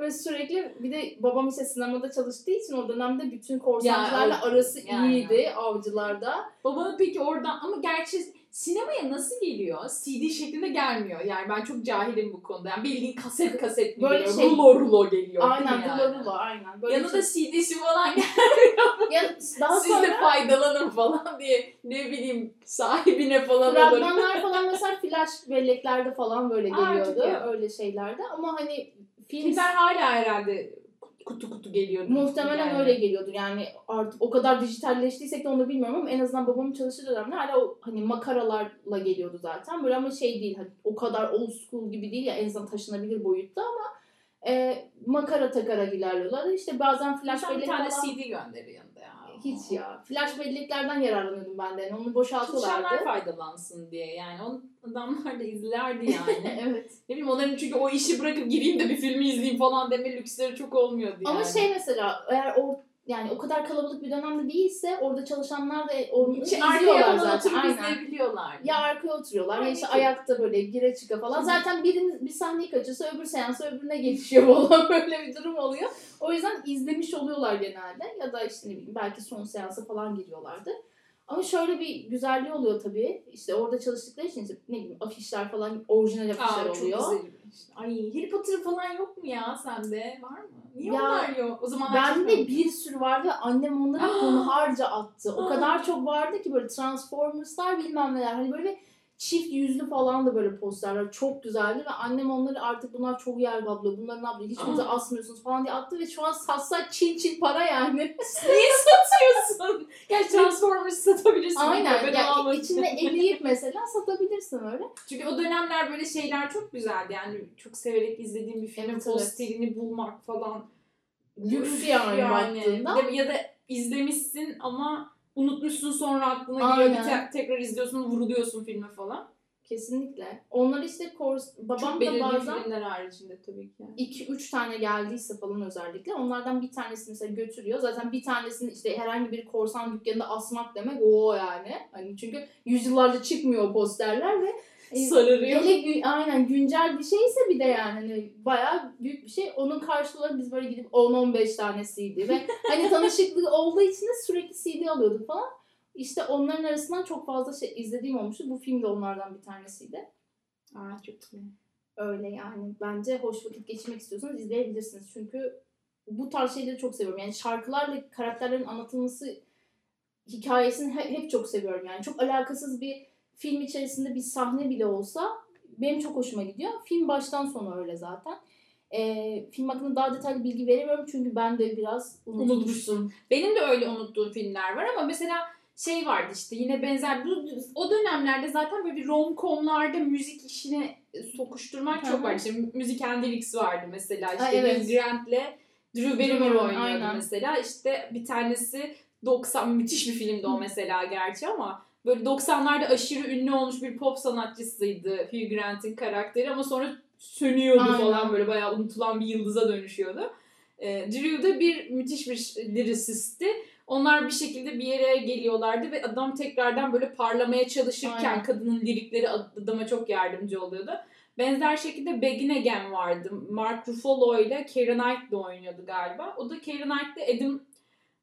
Ve sürekli bir de babam işte sinemada çalıştığı için o dönemde bütün korsancılarla Ya, o- arası yani. iyiydi avcılarda. Babanın peki oradan ama gerçi sinemaya nasıl geliyor? CD şeklinde gelmiyor. Yani ben çok cahilim bu konuda. Yani bildiğin kaset kaset mi Böyle geliyor? şey- Rulo rulo geliyor. Aynen mi yani? rulo rulo aynen. Böyle Yanında şey- CD'si falan *laughs* gel. ya daha Siz sonra de faydalanın falan diye ne bileyim sahibine falan alırım. fragmanlar falan mesela flash belleklerde falan böyle geliyordu. iyi. öyle şeylerde ama hani film Filmler hala herhalde kutu kutu geliyor. Muhtemelen Yani. öyle geliyordur. Yani artık o kadar dijitalleştiysek de onu bilmiyorum ama en azından babamın çalıştığı dönemde hala o hani makaralarla geliyordu zaten. Böyle ama şey değil hani o kadar old school gibi değil ya en azından taşınabilir boyutta ama e, makara takarak ilerliyorlar. İşte bazen flash Sen bir bellek tane falan CD gönderi yanında ya. Hiç ya. Flash belleklerden yararlanıyordum ben de. Yani onu boşaltıyorlardı. Çalışanlar faydalansın diye yani. O adamlar da izlerdi yani. *laughs* evet. ne bileyim onların çünkü o işi bırakıp gireyim de bir filmi izleyeyim falan deme lüksleri çok olmuyordu yani. Ama şey mesela eğer o yani o kadar kalabalık bir dönemde değilse orada çalışanlar da onu izliyorlar zaten. Aynen. Ya arkaya oturuyorlar ya Aynen işte ki. ayakta böyle gire çıka falan. Şimdi- Zaten birinin bir sahneyi kaçırsa öbür seansa öbürüne geçiyor *laughs* falan böyle bir durum oluyor. O yüzden izlemiş oluyorlar genelde. Ya da işte ne bileyim belki son seansa falan giriyorlardı. Ama şöyle bir güzelliği oluyor tabii. İşte orada çalıştıkları için işte ne bileyim afişler falan orijinal afişler Aa, çok oluyor. güzel. Ay Harry Potter falan yok mu ya sende? Var mı? Niye Ya, onlar yok? O zaman Bende bir sürü vardı ve annem onları *gasps* Ah! hunharca attı. O kadar çok vardı ki böyle Transformers'lar bilmem neler. Hani böyle çift yüzlü falan da böyle posterler. Çok güzeldi ve annem onları artık bunlar çok yer kaplıyor. Bunları ne yapıyor? Hiçbirinize *gasps* asmıyorsunuz falan diye attı ve şu an satsak çil çil para yani. *laughs* Niye satıyorsun? Gel Transformers satabilirsin. Aynen. Ya, almak içinde eleyip *laughs* mesela satabilirsin öyle. Çünkü o dönemler böyle şeyler çok güzeldi. Yani çok severek izlediğim bir filmin Evet, evet. posterini bulmak falan. Lüks Üf, yani baktığında. Ya da izlemişsin ama unutmuşsun sonra aklına geliyor. Aynen. Bir te- tekrar izliyorsun vuruluyorsun filme falan. Kesinlikle. Onlar işte kors... babam çok da belirli bazen filmler haricinde tabii ki. 2-3 tane geldiyse falan özellikle onlardan bir tanesini mesela götürüyor. Zaten bir tanesini işte herhangi bir korsan dükkanında asmak demek o yani. Hani çünkü yüzyıllarca çıkmıyor o posterler ve Sararıyor. hele gü- aynen güncel bir şeyse bir de yani hani bayağı büyük bir şey. Onun karşılığı biz böyle gidip 10-15 tane CD ve *laughs* hani tanışıklık olduğu için de sürekli CD alıyorduk falan. İşte onların arasından çok fazla şey izlediğim olmuştu. Bu film de onlardan bir tanesiydi. Aa çok iyi. Öyle yani. Bence hoş vakit geçirmek istiyorsanız izleyebilirsiniz. Çünkü bu tarz şeyleri çok seviyorum. Yani şarkılarla karakterlerin anlatılması hikayesini he- hep çok seviyorum. Yani çok alakasız bir film içerisinde bir sahne bile olsa benim çok hoşuma gidiyor. Film baştan sona öyle zaten. Ee, film hakkında daha detaylı bilgi veremiyorum çünkü ben de biraz unutmuştum. Unutmuşsun. Benim de öyle unuttuğum filmler var ama mesela şey vardı işte yine benzer bu o dönemlerde zaten böyle bir rom-com'larda müzik işine tokuşturmak Hı çok hı. var. İşte and Lyrics vardı mesela. İşte Aa, evet. Hugh Grant'le Drew Barrymore oynuyordu aynen. mesela. İşte bir tanesi 90 müthiş bir filmdi o mesela gerçi ama böyle 90'larda aşırı ünlü olmuş bir pop sanatçısıydı Hugh Grant'in karakteri ama sonra sönüyordu Aynen. falan böyle bayağı unutulan bir yıldıza dönüşüyordu. E, Drew da bir müthiş bir lirisisti. Onlar bir şekilde bir yere geliyorlardı ve adam tekrardan böyle parlamaya çalışırken Aynen. kadının lirikleri adama çok yardımcı oluyordu. Benzer şekilde Begin Again vardı. Mark Ruffalo ile Keira Knightley oynuyordu galiba. O da Keira Knightley Adam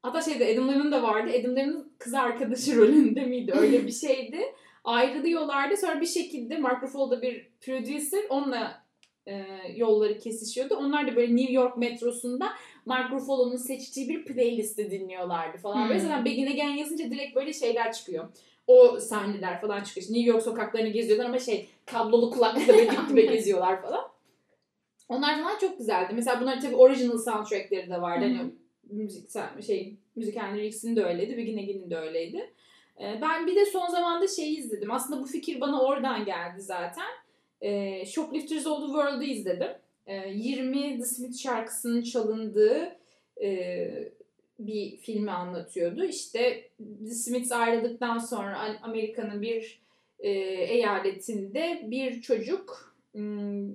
hatta şeyde Adam Levine de vardı. Adam Levine'in kız arkadaşı *laughs* rolünde miydi? Öyle bir şeydi. Ayrılıyorlardı. Sonra bir şekilde Mark Ruffalo da bir producer. Onunla e, yolları kesişiyordu. Onlar da böyle New York metrosunda Mark Ruffalo'nun seçtiği bir playlisti dinliyorlardı falan. Hmm. zaten Begin Again yazınca direkt böyle şeyler çıkıyor. O sahneler falan çıkıyor. İşte New York sokaklarını geziyorlar ama şey kablolu kulaklıkla böyle dip dibe *laughs* geziyorlar falan. Onlar falan çok güzeldi. Mesela bunlar tabii original soundtrackleri de vardı. Hı hı. Hani müzik şey müzik Lyrics'in de öyleydi. Begin Again'in de öyleydi. Ee, Ben bir de son zamanda şeyi izledim. Aslında bu fikir bana oradan geldi zaten. Ee, Shoplifters of the World'u izledim. Ee, 20 The Smith şarkısının çalındığı e, bir filmi anlatıyordu. İşte The Smiths ayrıldıktan sonra Amerika'nın bir e, eyaletinde bir çocuk m,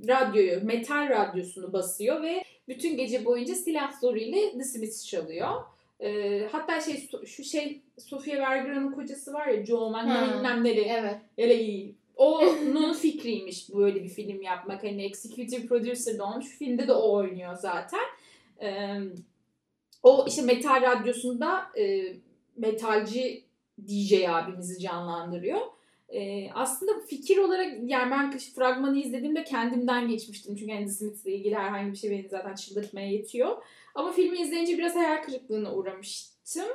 radyoyu, metal radyosunu basıyor ve bütün gece boyunca silah zoruyla The Smiths çalıyor. E, hatta şey şu şey Sofia Vergara'nın kocası var ya Joe. Manganiello bilmem neli. Evet. Öyle iyi. Onun *laughs* fikriymiş böyle bir film yapmak. Hani executive producer de olmuş. Filmde de o oynuyor zaten. Ee, o işte metal radyosunda e, metalci DJ abimizi canlandırıyor. Ee, aslında fikir olarak yani ben fragmanı izlediğimde kendimden geçmiştim. Çünkü The Smiths'le ilgili herhangi bir şey beni zaten çıldırtmaya yetiyor. Ama filmi izleyince biraz hayal kırıklığına uğramıştım.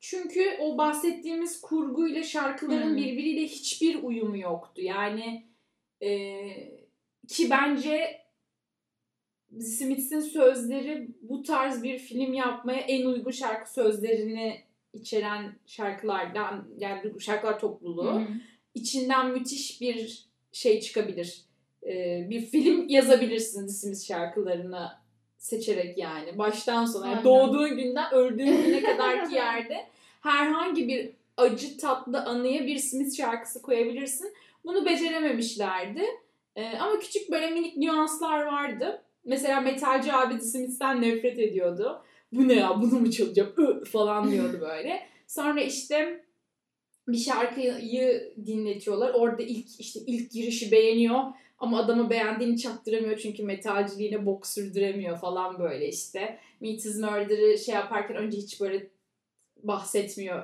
Çünkü o bahsettiğimiz kurguyla şarkıların Hmm. birbiriyle hiçbir uyumu yoktu. Yani e, ki bence Smiths'in sözleri bu tarz bir film yapmaya en uygun şarkı sözlerini içeren şarkılardan yani şarkılar topluluğu hı. İçinden müthiş bir şey çıkabilir. Ee, bir film *laughs* yazabilirsin The Smiths şarkılarını seçerek yani baştan sona yani doğduğun günden öldüğün *laughs* güne kadarki yerde herhangi bir acı tatlı anıya bir Smith şarkısı koyabilirsin. Bunu becerememişlerdi. Ee, ama küçük böyle minik nüanslar vardı. Mesela metalci abi The Smiths'ten nefret ediyordu. Bu ne ya bunu mu çalacağım falan diyordu böyle. *laughs* Sonra işte bir şarkıyı dinletiyorlar. Orada ilk işte ilk girişi beğeniyor ama adamı beğendiğini çaktıramıyor çünkü metalciliğine bok sürdüremiyor falan böyle işte. Meet is Murder'ı şey yaparken önce hiç böyle bahsetmiyor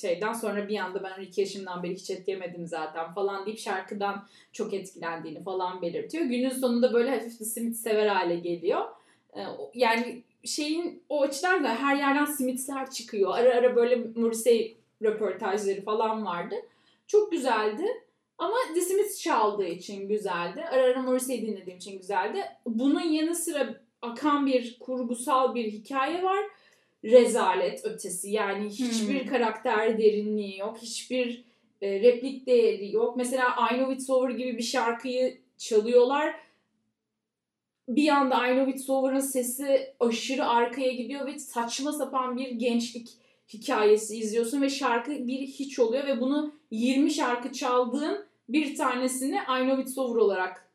şeyden sonra bir anda ben 12 yaşımdan beri hiç et yemedim zaten falan deyip şarkıdan çok etkilendiğini falan belirtiyor. Günün sonunda böyle hafif de Smith sever hale geliyor. Ee, Yani şeyin o açıdan da her yerden Smiths'ler çıkıyor. Ara ara böyle Morrissey röportajları falan vardı. Çok güzeldi. Ama The Smiths çaldığı için güzeldi. Ara ara Morrissey dinlediğim için güzeldi. Bunun yanı sıra akan bir kurgusal bir hikaye var. Rezalet ötesi. Yani hiçbir Hmm. karakter derinliği yok. Hiçbir e, replik değeri yok. Mesela I Know It's Over gibi bir şarkıyı çalıyorlar. Bir anda I Know It's Over'ın sesi aşırı arkaya gidiyor ve saçma sapan bir gençlik hikayesi izliyorsun ve şarkı bir hiç oluyor ve bunu 20 şarkı çaldığın bir tanesini I Know It's Over olarak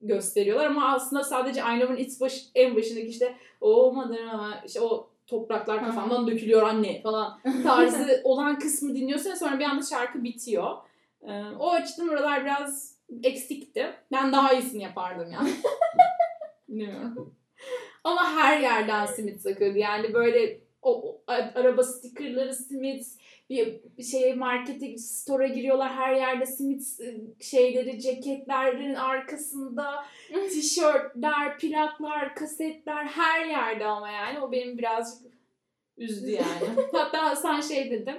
gösteriyorlar ama aslında sadece I Know'ın It's baş, en başındaki işte olmadı ama işte o topraklar kafamdan dökülüyor anne falan *laughs* tarzı olan kısmı dinliyorsun sonra bir anda şarkı bitiyor. Ee, o açıdan oralar biraz eksikti. Ben daha iyisini yapardım yani. *laughs* Bilmiyorum. Ama her yerden simit sakıyordu. Yani böyle o, araba stikerleri simit bir, şeye markete store'a giriyorlar her yerde simit e, şeyleri ceketlerin arkasında *laughs* tişörtler plaklar kasetler her yerde ama yani o benim birazcık üzdü yani. *laughs* Hatta Hasan şey dedim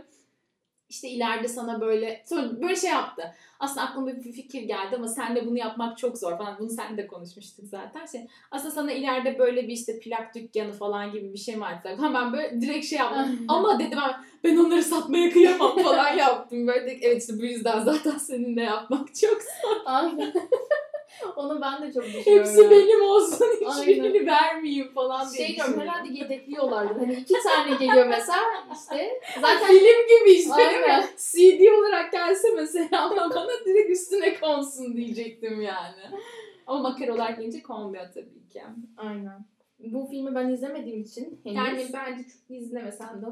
işte ileride sana böyle sonra böyle şey yaptı. Aslında aklıma bir fikir geldi ama senle bunu yapmak çok zor falan. Bunu sen de konuşmuştuk zaten. Şey, aslında sana ileride böyle bir işte plak dükkanı falan gibi bir şey mi açsak? Ha ben böyle direkt şey yaptım. *laughs* ama dedim ben, ben onları satmaya kıyamam falan *laughs* yaptım. Böyle de, evet işte bu yüzden zaten seninle yapmak çok zor. Aynen. *laughs* Onu ben de çok düşünüyorum. Hepsi benim olsun. Hiçbirini vermeyeyim falan diye Şey diyorum herhalde yedekliyorlardı. Hani iki tane geliyor mesela işte. Zaten Film gibi işte değil mi? Aynen. CD olarak gelse mesela ama bana direkt üstüne konsun diyecektim yani. Ama makara olarak gelince konmuyor tabii ki. Aynen. Bu filmi ben izlemediğim için henüz. Yani bence çok izlemesen de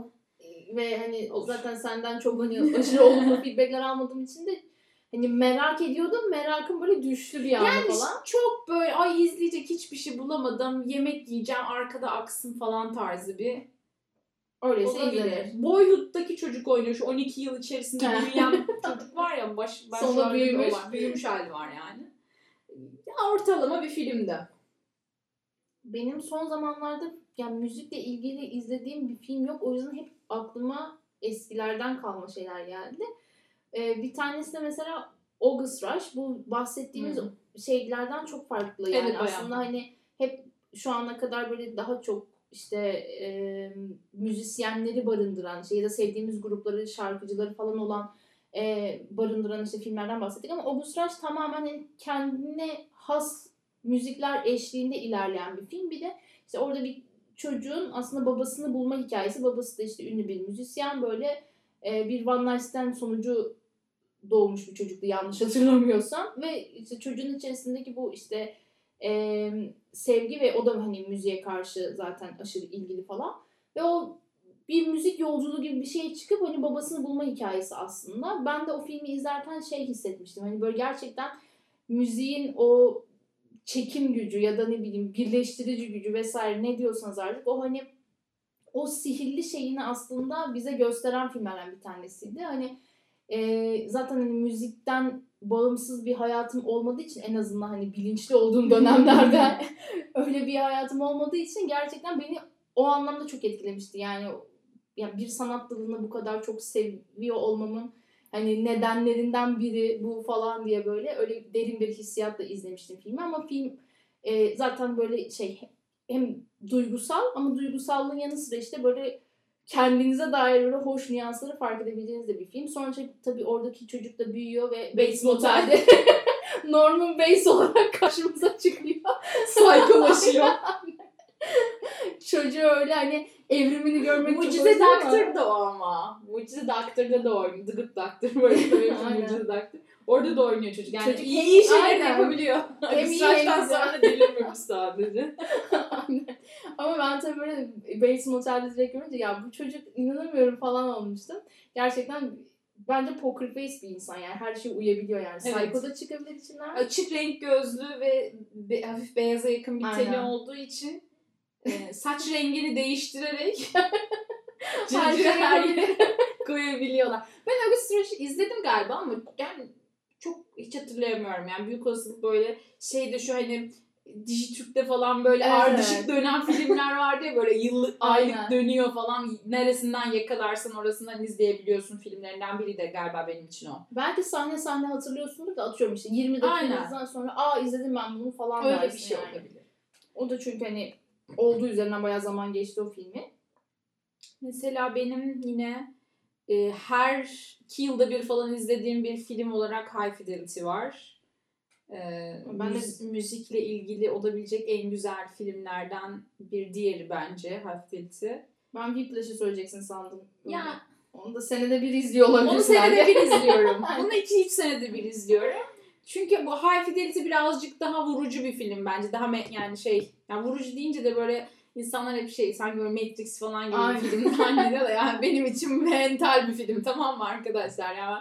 ve hani zaten senden çok hani aşırı *laughs* olumlu feedbackler almadığım için de hani merak ediyordum. Merakım böyle düştü bir anda Yani falan. çok böyle ay izleyecek hiçbir şey bulamadım. Yemek yiyeceğim arkada aksın falan tarzı bir Öyleyse olabilir. izlenir. Boyhood'daki çocuk oynuyor. Şu 12 yıl içerisinde büyüyen *laughs* çocuk var ya baş, Sonra başrolde büyümüş. olan, büyümüş hali var yani. Ya ortalama bir filmdi. Benim son zamanlarda yani müzikle ilgili izlediğim bir film yok. O yüzden hep aklıma eskilerden kalma şeyler geldi. Ee, bir tanesi de mesela August Rush. Bu bahsettiğimiz Hı. şeylerden çok farklı. Yani Evet, bayağı. aslında hani hep şu ana kadar böyle daha çok işte e, müzisyenleri barındıran şey ya da sevdiğimiz grupları, şarkıcıları falan olan e, barındıran işte filmlerden bahsettik ama August Rush tamamen hani kendine has müzikler eşliğinde ilerleyen bir film. Bir de işte orada bir çocuğun aslında babasını bulma hikayesi. Babası da işte ünlü bir müzisyen böyle e, bir one night stand sonucu doğmuş bir çocuktu yanlış *laughs* hatırlamıyorsam. Ve işte çocuğun içerisindeki bu işte e, sevgi ve o da hani müziğe karşı zaten aşırı ilgili falan. Ve o bir müzik yolculuğu gibi bir şeye çıkıp hani babasını bulma hikayesi aslında. Ben de o filmi izlerken şey hissetmiştim. Hani böyle gerçekten müziğin o çekim gücü ya da ne bileyim birleştirici gücü vesaire ne diyorsanız artık o hani o sihirli şeyini aslında bize gösteren filmlerden bir tanesiydi. Hani e, zaten hani müzikten bağımsız bir hayatım olmadığı için en azından hani bilinçli olduğum dönemlerde *laughs* öyle bir hayatım olmadığı için gerçekten beni o anlamda çok etkilemişti. Yani yani bir sanat dalını bu kadar çok seviyor olmamın hani nedenlerinden biri bu falan diye böyle öyle derin bir hissiyatla izlemiştim filmi ama film e, zaten böyle şey hem duygusal ama duygusallığın yanı sıra işte böyle kendinize dair böyle hoş nüansları fark edebileceğiniz de bir film. Sonra tabii oradaki çocuk da büyüyor ve Bates Motel'de *laughs* Norman Bates olarak karşımıza çıkıyor. Saykolaşıyor. Çocuğu öyle hani evrimini görmek Mucize Doctor da o ama. Mucize Doctor'da da oynuyor. The Good Doctor böyle tabii Aynen. Mucize Doctor. Orada da oynuyor çocuk. Yani Çocuk iyi, iyi şeyler aynen. yapabiliyor. *laughs* Hem iyi hem sonra delirmemiş sadece. *laughs* Ama ben tabii böyle Bates Motel'de direkt görünce ya bu çocuk inanamıyorum falan olmuştum. Gerçekten bence poker face bir insan yani her şeye uyabiliyor yani. Evet. Psycho da çıkabilir içinden. Açık renk gözlü ve be- hafif beyaza yakın bir teni olduğu için e, saç rengini değiştirerek Her her yere koyabiliyorlar. Ben August Rush'ı izledim galiba ama yani çok hiç hatırlayamıyorum. Yani büyük olasılık böyle şeyde şu hani Dijitürk'te falan böyle Evet, ardışık dönen *laughs* filmler vardı ya böyle yıllık aylık Aynen. dönüyor falan. Neresinden yakalarsan orasından izleyebiliyorsun filmlerinden biri de galiba benim için o. Belki sahne sahne hatırlıyorsundur da atıyorum işte 20 dakikanızdan sonra aa izledim ben bunu falan Öyle bir şey yani. olabilir. O da çünkü hani olduğu üzerinden bayağı zaman geçti o filmi. Mesela benim yine e, her iki yılda bir falan izlediğim bir film olarak High Fidelity var. E, Ben de- müz- müzikle ilgili olabilecek en güzel filmlerden bir diğeri bence High Fidelity. Ben Whiplash'ı söyleyeceksin sandım. Ya Onu da senede bir izliyor olabilirsin. onu senede bir izliyorum. *laughs* Bunu iki üç senede bir izliyorum. Çünkü bu High Fidelity birazcık daha vurucu bir film bence. Daha me- yani şey, yani vurucu deyince de böyle insanlar hep şey sanki böyle Matrix falan gibi Aynen. bir film zannediyor da yani benim için mental bir film tamam mı arkadaşlar? Yani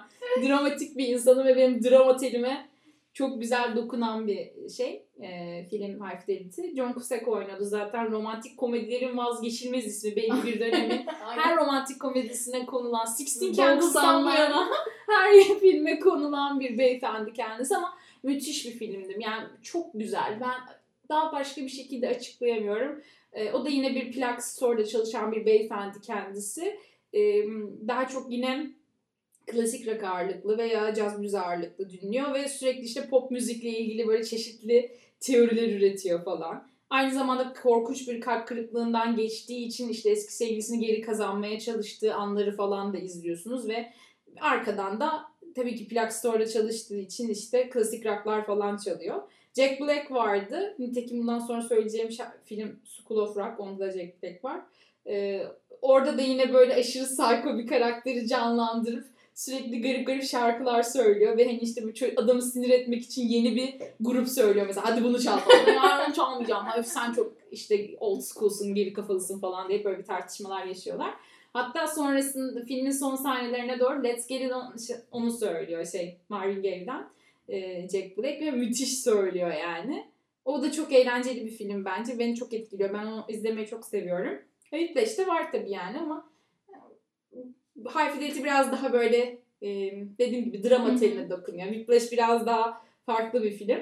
dramatik bir insanım ve benim drama telime çok güzel dokunan bir şey e, film High Fidelity. John Cusack oynadı zaten romantik komedilerin vazgeçilmez ismi belli bir dönemin *laughs* Aynen. her romantik komedisine konulan Sixteen Candles'tan bu 90'lar. yana *laughs* her filme konulan bir beyefendi kendisi ama müthiş bir filmdim. Yani çok güzel. Ben daha başka bir şekilde açıklayamıyorum. Ee, o da yine bir plak store'da çalışan bir beyefendi kendisi. Ee, daha çok yine klasik rock ağırlıklı veya caz müziği ağırlıklı dinliyor ve sürekli işte pop müzikle ilgili böyle çeşitli teoriler üretiyor falan. Aynı zamanda korkunç bir kalp kırıklığından geçtiği için işte eski sevgilisini geri kazanmaya çalıştığı anları falan da izliyorsunuz ve arkadan da tabii ki plak store'da çalıştığı için işte klasik rocklar falan çalıyor. Jack Black vardı. Nitekim bundan sonra söyleyeceğim film School of Rock. Onda da Jack Black var. Ee, orada da yine böyle aşırı psycho bir karakteri canlandırıp sürekli garip garip şarkılar söylüyor ve hani işte ço- adamı sinir etmek için yeni bir grup söylüyor mesela hadi bunu çal falan. Ya onu çalmayacağım. Hayır sen çok işte old school'sun, geri kafalısın falan diye böyle bir tartışmalar yaşıyorlar. Hatta sonrasında filmin son sahnelerine doğru Let's Get It On şey, onu söylüyor şey Marvin Gaye'den e, Jack Black ve müthiş söylüyor yani. O da çok eğlenceli bir film bence. Beni çok etkiliyor. Ben onu izlemeyi çok seviyorum. Whiplash de var tabii yani ama High Fidelity biraz daha böyle e, dediğim gibi drama teline dokunuyor. Whiplash biraz daha farklı bir film.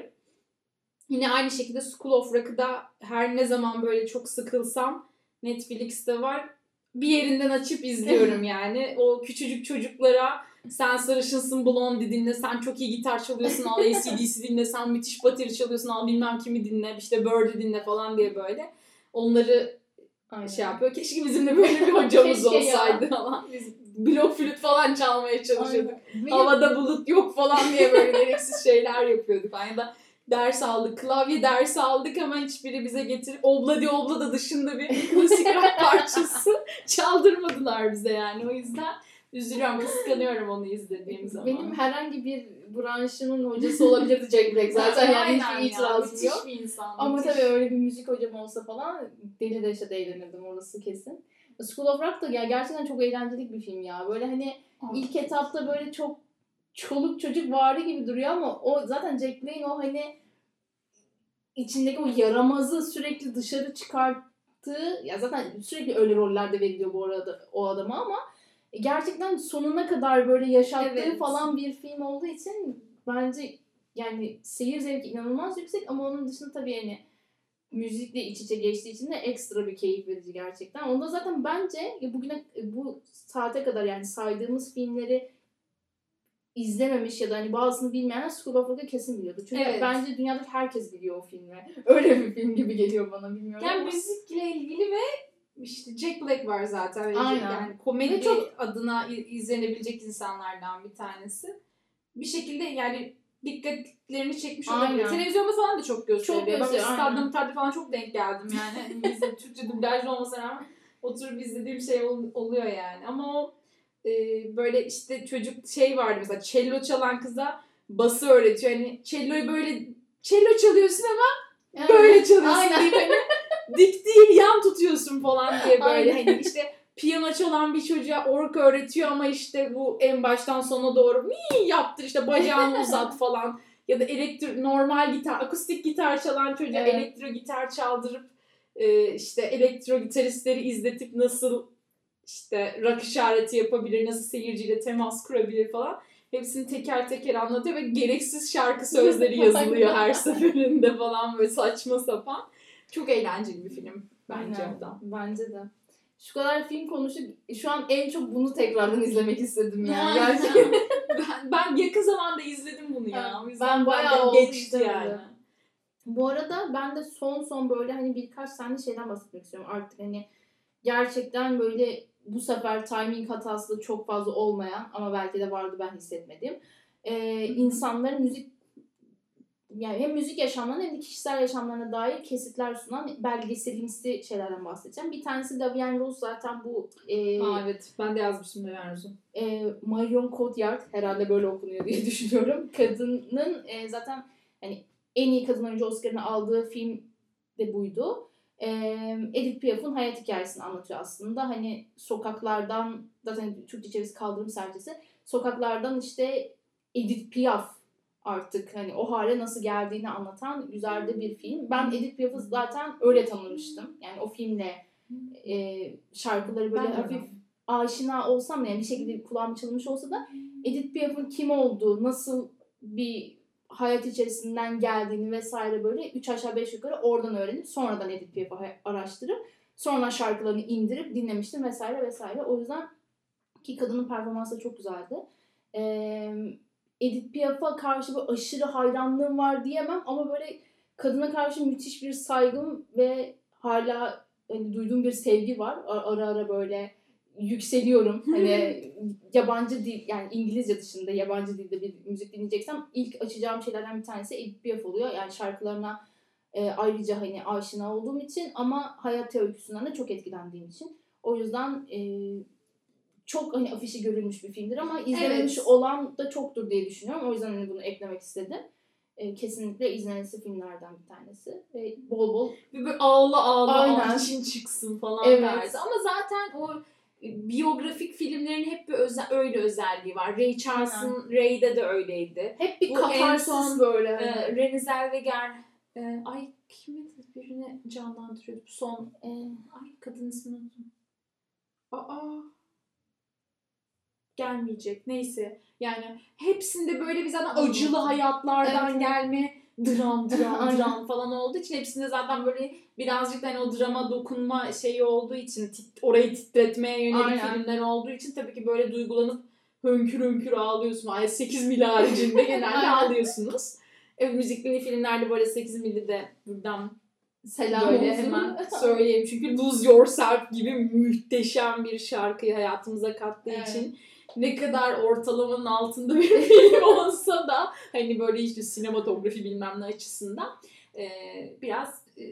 Yine aynı şekilde School of Rock'ı da her ne zaman böyle çok sıkılsam Netflix'te var. Bir yerinden açıp izliyorum *laughs* yani. O küçücük çocuklara sen sarışınsın Blondie dinle, sen çok iyi gitar çalıyorsun al ACDC dinle, sen müthiş bateri çalıyorsun al bilmem kimi dinle, işte Birdie dinle falan diye böyle. Onları Aynen. şey yapıyor. Keşke bizim de böyle bir hocamız Keşke ya. olsaydı falan. Biz blok flüt falan çalmaya çalışıyorduk. Aynen. Havada bulut yok falan diye böyle gereksiz şeyler yapıyorduk. Aynı da ders aldık. Klavye dersi aldık ama hiçbiri bize getirip Obladi Oblada dışında bir *laughs* klasik rock parçası çaldırmadılar bize yani. O yüzden üzülüyorum, kıskanıyorum onu izlediğim zaman. Benim herhangi bir branşımın hocası olabilirdi Jack Black zaten yani hiçbir itirazım yok. bir insan. Ama müthiş. tabii öyle bir müzik hocam olsa falan deli deşet eğlenirdim orası kesin. School of Rock da ya gerçekten çok eğlenceli bir film ya. Böyle hani ilk etapta böyle çok çoluk çocuk varı gibi duruyor ama o zaten Jack Black'in o hani içindeki o yaramazı sürekli dışarı çıkarttığı ya zaten sürekli öyle rollerde veriliyor bu arada o adama ama gerçekten sonuna kadar böyle yaşattığı Evet. falan bir film olduğu için bence yani seyir zevki inanılmaz yüksek ama onun dışında tabii yani müzikle iç içe geçtiği için de ekstra bir keyif verici gerçekten. Onda zaten bence bugüne bu saate kadar yani saydığımız filmleri izlememiş ya da hani bazısını bilmeyenler School of Rock'ı kesin biliyordu. Çünkü Evet. bence dünyadaki herkes biliyor o filmi. Öyle bir film gibi geliyor bana bilmiyorum Yani ama. müzikle ilgili ve işte Jack Black var zaten. Aynen. Yani komedi Ve çok- adına izlenebilecek insanlardan bir tanesi. Bir şekilde yani dikkatlerini çekmiş olabilir. Televizyonda falan da çok gösteriliyor. Çok Ben gösteriyor. Stadyum Tardı falan çok denk geldim yani. Hani Bizim *laughs* Türkçe dublajlı olmasına rağmen oturup izlediğim şey ol- oluyor yani. Ama o e, böyle işte çocuk şey vardı mesela cello çalan kıza bası öğretiyor. Hani celloyu böyle cello çalıyorsun ama Yani- böyle çalıyorsun Aynen. *laughs* dik değil yan tutuyorsun falan diye böyle Aynen. hani işte piyano çalan bir çocuğa ork öğretiyor ama işte bu en baştan sona doğru mi yaptır işte bacağını *laughs* uzat falan ya da elektro normal gitar akustik gitar çalan çocuğa Evet. elektro gitar çaldırıp e, işte elektro gitaristleri izletip nasıl işte rock işareti yapabilir, nasıl seyirciyle temas kurabilir falan. Hepsini teker teker anlatıyor ve gereksiz şarkı sözleri *laughs* yazılıyor her seferinde falan böyle saçma sapan. Çok eğlenceli bir film bence Aynen. da. Bence de. Şu kadar film konuşup şu an en çok bunu tekrardan izlemek istedim yani. Gerçekten. *laughs* ben, ben yakın zamanda izledim bunu ya. Evet, ben bayağı geçti yani. Bu arada ben de son son böyle hani birkaç tane şeyden bahsetmek istiyorum. Artık hani gerçekten böyle bu sefer timing hatası çok fazla olmayan ama belki de vardı ben hissetmediğim. Ee, insanların müzik yani hem müzik yaşamlarına hem de kişisel yaşamlarına dair kesitler sunan belgeselimsi şeylerden bahsedeceğim. Bir tanesi Davian Rose zaten bu e, Aa, evet ben de yazmıştım da Arzu. e, Marion Cotillard herhalde böyle okunuyor diye *laughs* düşünüyorum. Kadının e, zaten hani en iyi kadın oyuncu Oscar'ını aldığı film de buydu. E, Edith Piaf'ın hayat hikayesini anlatıyor aslında. Hani sokaklardan zaten Türkçe çevirisi kaldırım sergisi. Sokaklardan işte Edith Piaf artık hani o hale nasıl geldiğini anlatan güzel de bir film. Ben Edith Piaf'ı zaten öyle tanımıştım. Yani o filmle e, şarkıları böyle Ben hafif öyle. aşina olsam yani bir şekilde kulağım çalınmış olsa da Edith Piaf'ın kim olduğu, nasıl bir hayat içerisinden geldiğini vesaire böyle 3 aşağı 5 yukarı oradan öğrenip sonradan Edith Piaf'ı araştırıp sonra şarkılarını indirip dinlemiştim vesaire vesaire. O yüzden ki kadının performansı da çok güzeldi. Ee, Edith Piaf'a karşı bir aşırı hayranlığım var diyemem ama böyle kadına karşı müthiş bir saygım ve hala hani duyduğum bir sevgi var. Ara ara, böyle yükseliyorum. *laughs* Hani yabancı dil yani İngilizce dışında yabancı dilde bir müzik dinleyeceksem ilk açacağım şeylerden bir tanesi Edith Piaf oluyor. Yani şarkılarına e, ayrıca hani aşina olduğum için ama hayat öyküsünden de çok etkilendiğim için. O yüzden e, çok hani afişi görülmüş bir filmdir ama izlememiş Evet. olan da çoktur diye düşünüyorum. O yüzden hani bunu eklemek istedim. E, kesinlikle izlenesi filmlerden bir tanesi. Ve bol bol Bir böyle ağla ağla Aynen. için çıksın falan Evet. tarzı. Ama zaten o e, biyografik filmlerin hep bir özel, öyle özelliği var. Ray Charles'ın Ray'de de öyleydi. hep bir katarsis böyle. Hani. Renée Zellweger e, ay kimi birini canlandırıyordu bu son e, ay kadın ismini unuttum. Aa gelmeyecek neyse yani hepsinde böyle bir zaten acılı hayatlardan Evet. gelme dram *laughs* dram dram falan olduğu için hepsinde zaten böyle birazcık da hani o drama dokunma şeyi olduğu için tit- orayı titretmeye yönelik Aynen. filmler olduğu için tabii ki böyle duygulanıp hönkür hönkür ağlıyorsun. Ay 8 mil haricinde genelde ağlıyorsunuz. E, müzikli filmlerde böyle 8 mili de buradan Selam böyle olsun. hemen *laughs* söyleyeyim. Çünkü Lose Yourself gibi muhteşem bir şarkıyı hayatımıza kattığı Evet. için ne kadar ortalamanın altında bir *laughs* film olsa da hani böyle işte sinematografi bilmem ne açısından e, biraz e,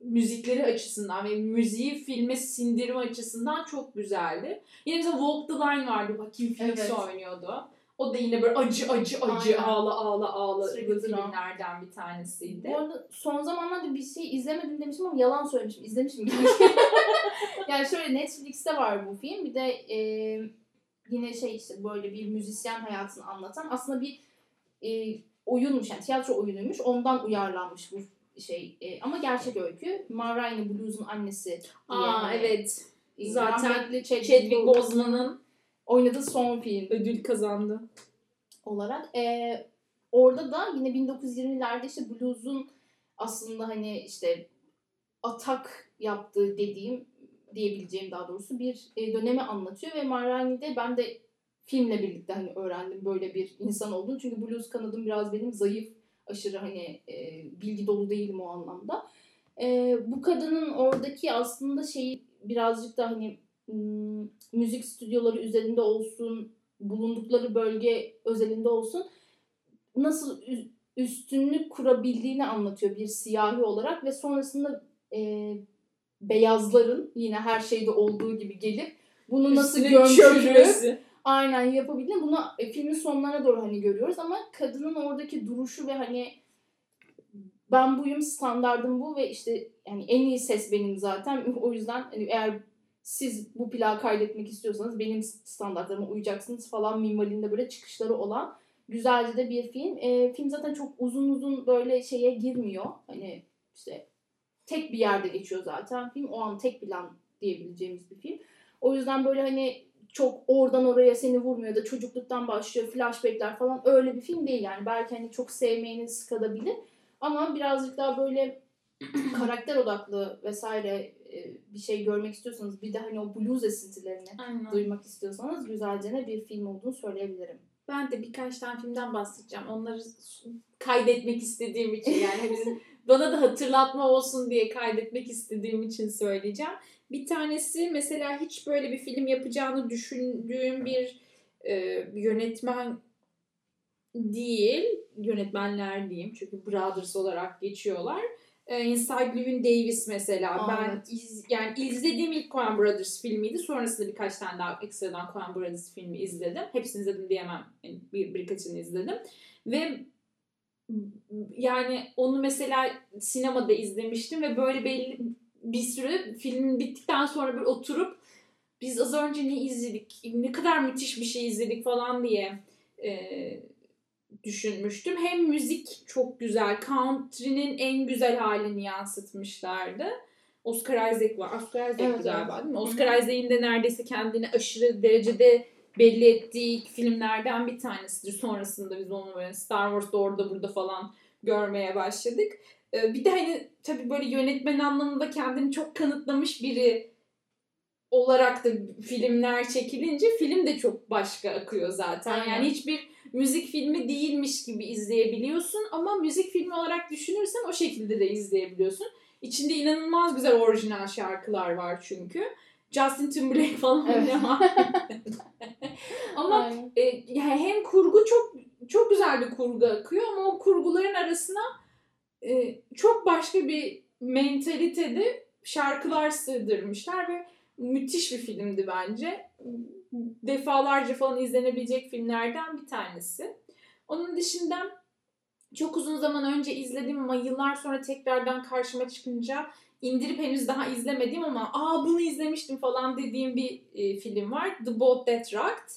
müzikleri açısından ve müziği filme sindirme açısından çok güzeldi. Yine mesela Walk the Line vardı. Joaquin Phoenix Evet. oynuyordu. O da yine böyle acı acı acı Aynen. ağla ağla ağla filmlerden bir tanesiydi. Bu arada son zamanlarda bir şey izlemedim demiştim ama yalan söylemişim. İzlemişim. *laughs* *laughs* yani şöyle Netflix'te var bu film. Bir de e, yine şey işte böyle bir müzisyen hayatını anlatan aslında bir e, oyunmuş yani tiyatro oyunuymuş. Ondan uyarlanmış bu şey. E, ama gerçek öykü. Ma Rainey Blues'un annesi diye. Aa hani, evet. e, Zaten Chadwick, Chadwick Boseman Boseman'ın oynadığı son film. ödül kazandı. olarak. Ee, orada da yine 1920'lerde işte blues'un aslında hani işte atak yaptığı dediğim diyebileceğim daha doğrusu bir e, dönemi anlatıyor ve Marrani'de ben de filmle birlikte hani öğrendim böyle bir insan olduğunu. Çünkü blues kanadım biraz benim zayıf, aşırı hani e, bilgi dolu değilim o anlamda. E, bu kadının oradaki aslında şeyi birazcık da hani müzik stüdyoları üzerinde olsun, bulundukları bölge özelinde olsun nasıl üstünlük kurabildiğini anlatıyor bir siyahi olarak ve sonrasında e, beyazların yine her şeyde olduğu gibi gelip bunu nasıl çökmesi. aynen yapabildiğini bunu e, filmin sonlarına doğru hani görüyoruz ama kadının oradaki duruşu ve hani ben buyum standardım bu ve işte yani en iyi ses benim zaten *laughs* o yüzden hani eğer siz bu plağı kaydetmek istiyorsanız benim standartlarıma uyacaksınız falan minvalinde böyle çıkışları olan güzelce de bir film. E, film zaten çok uzun uzun böyle şeye girmiyor. Hani işte tek bir yerde geçiyor zaten film. O an tek plan diyebileceğimiz bir film. O yüzden böyle hani çok oradan oraya seni vurmuyor da çocukluktan başlıyor flashbackler falan öyle bir film değil yani. Belki hani çok sevmeyeniz sıkılabilir ama birazcık daha böyle *clears throat* karakter odaklı vesaire e, bir şey görmek istiyorsanız bir de hani o blues esintilerini Aynen. duymak istiyorsanız güzelce bir film olduğunu söyleyebilirim. Ben de birkaç tane filmden bahsedeceğim. Onları kaydetmek istediğim için yani bizim *laughs* bana da hatırlatma olsun diye kaydetmek istediğim için söyleyeceğim. Bir tanesi mesela hiç böyle bir film yapacağını düşündüğüm bir e, yönetmen değil, yönetmenler diyeyim çünkü Brothers olarak geçiyorlar. E, Inside Llewyn Davis mesela. Aa, ben evet. iz, yani izlediğim ilk Coen Brothers filmiydi. Sonrasında birkaç tane daha ekstradan Coen Brothers filmi izledim. Hepsini izledim diyemem. Yani bir, birkaçını izledim. Ve yani onu mesela sinemada izlemiştim ve böyle belli bir süre filmin bittikten sonra bir oturup biz az önce ne izledik, ne kadar müthiş bir şey izledik falan diye e, düşünmüştüm. Hem müzik çok güzel, country'nin en güzel halini yansıtmışlardı. Oscar Isaac var. Oscar Isaac Evet, galiba değil mi? Oscar Isaac'in de neredeyse kendini aşırı derecede belli ettiği ilk filmlerden bir tanesidir. Sonrasında biz onu böyle Star Wars'da orada burada falan görmeye başladık. Ee, Bir de hani tabii böyle yönetmen anlamında kendini çok kanıtlamış biri olarak da filmler çekilince film de çok başka akıyor zaten. Aynen. Yani hiçbir müzik filmi değilmiş gibi izleyebiliyorsun ama müzik filmi olarak düşünürsen o şekilde de izleyebiliyorsun. İçinde inanılmaz güzel orijinal şarkılar var çünkü. Justin Timberlake falan Evet. oynuyor. *laughs* ama Aynen. e, yani hem kurgu çok çok güzel bir kurgu akıyor ama o kurguların arasına e, çok başka bir mentalitede şarkılar sığdırmışlar ve müthiş bir filmdi bence. Defalarca falan izlenebilecek filmlerden bir tanesi. Onun dışında çok uzun zaman önce izledim ama yıllar sonra tekrardan karşıma çıkınca indirip henüz daha izlemedim ama aa bunu izlemiştim falan dediğim bir e, film var. The Boat That Rocked.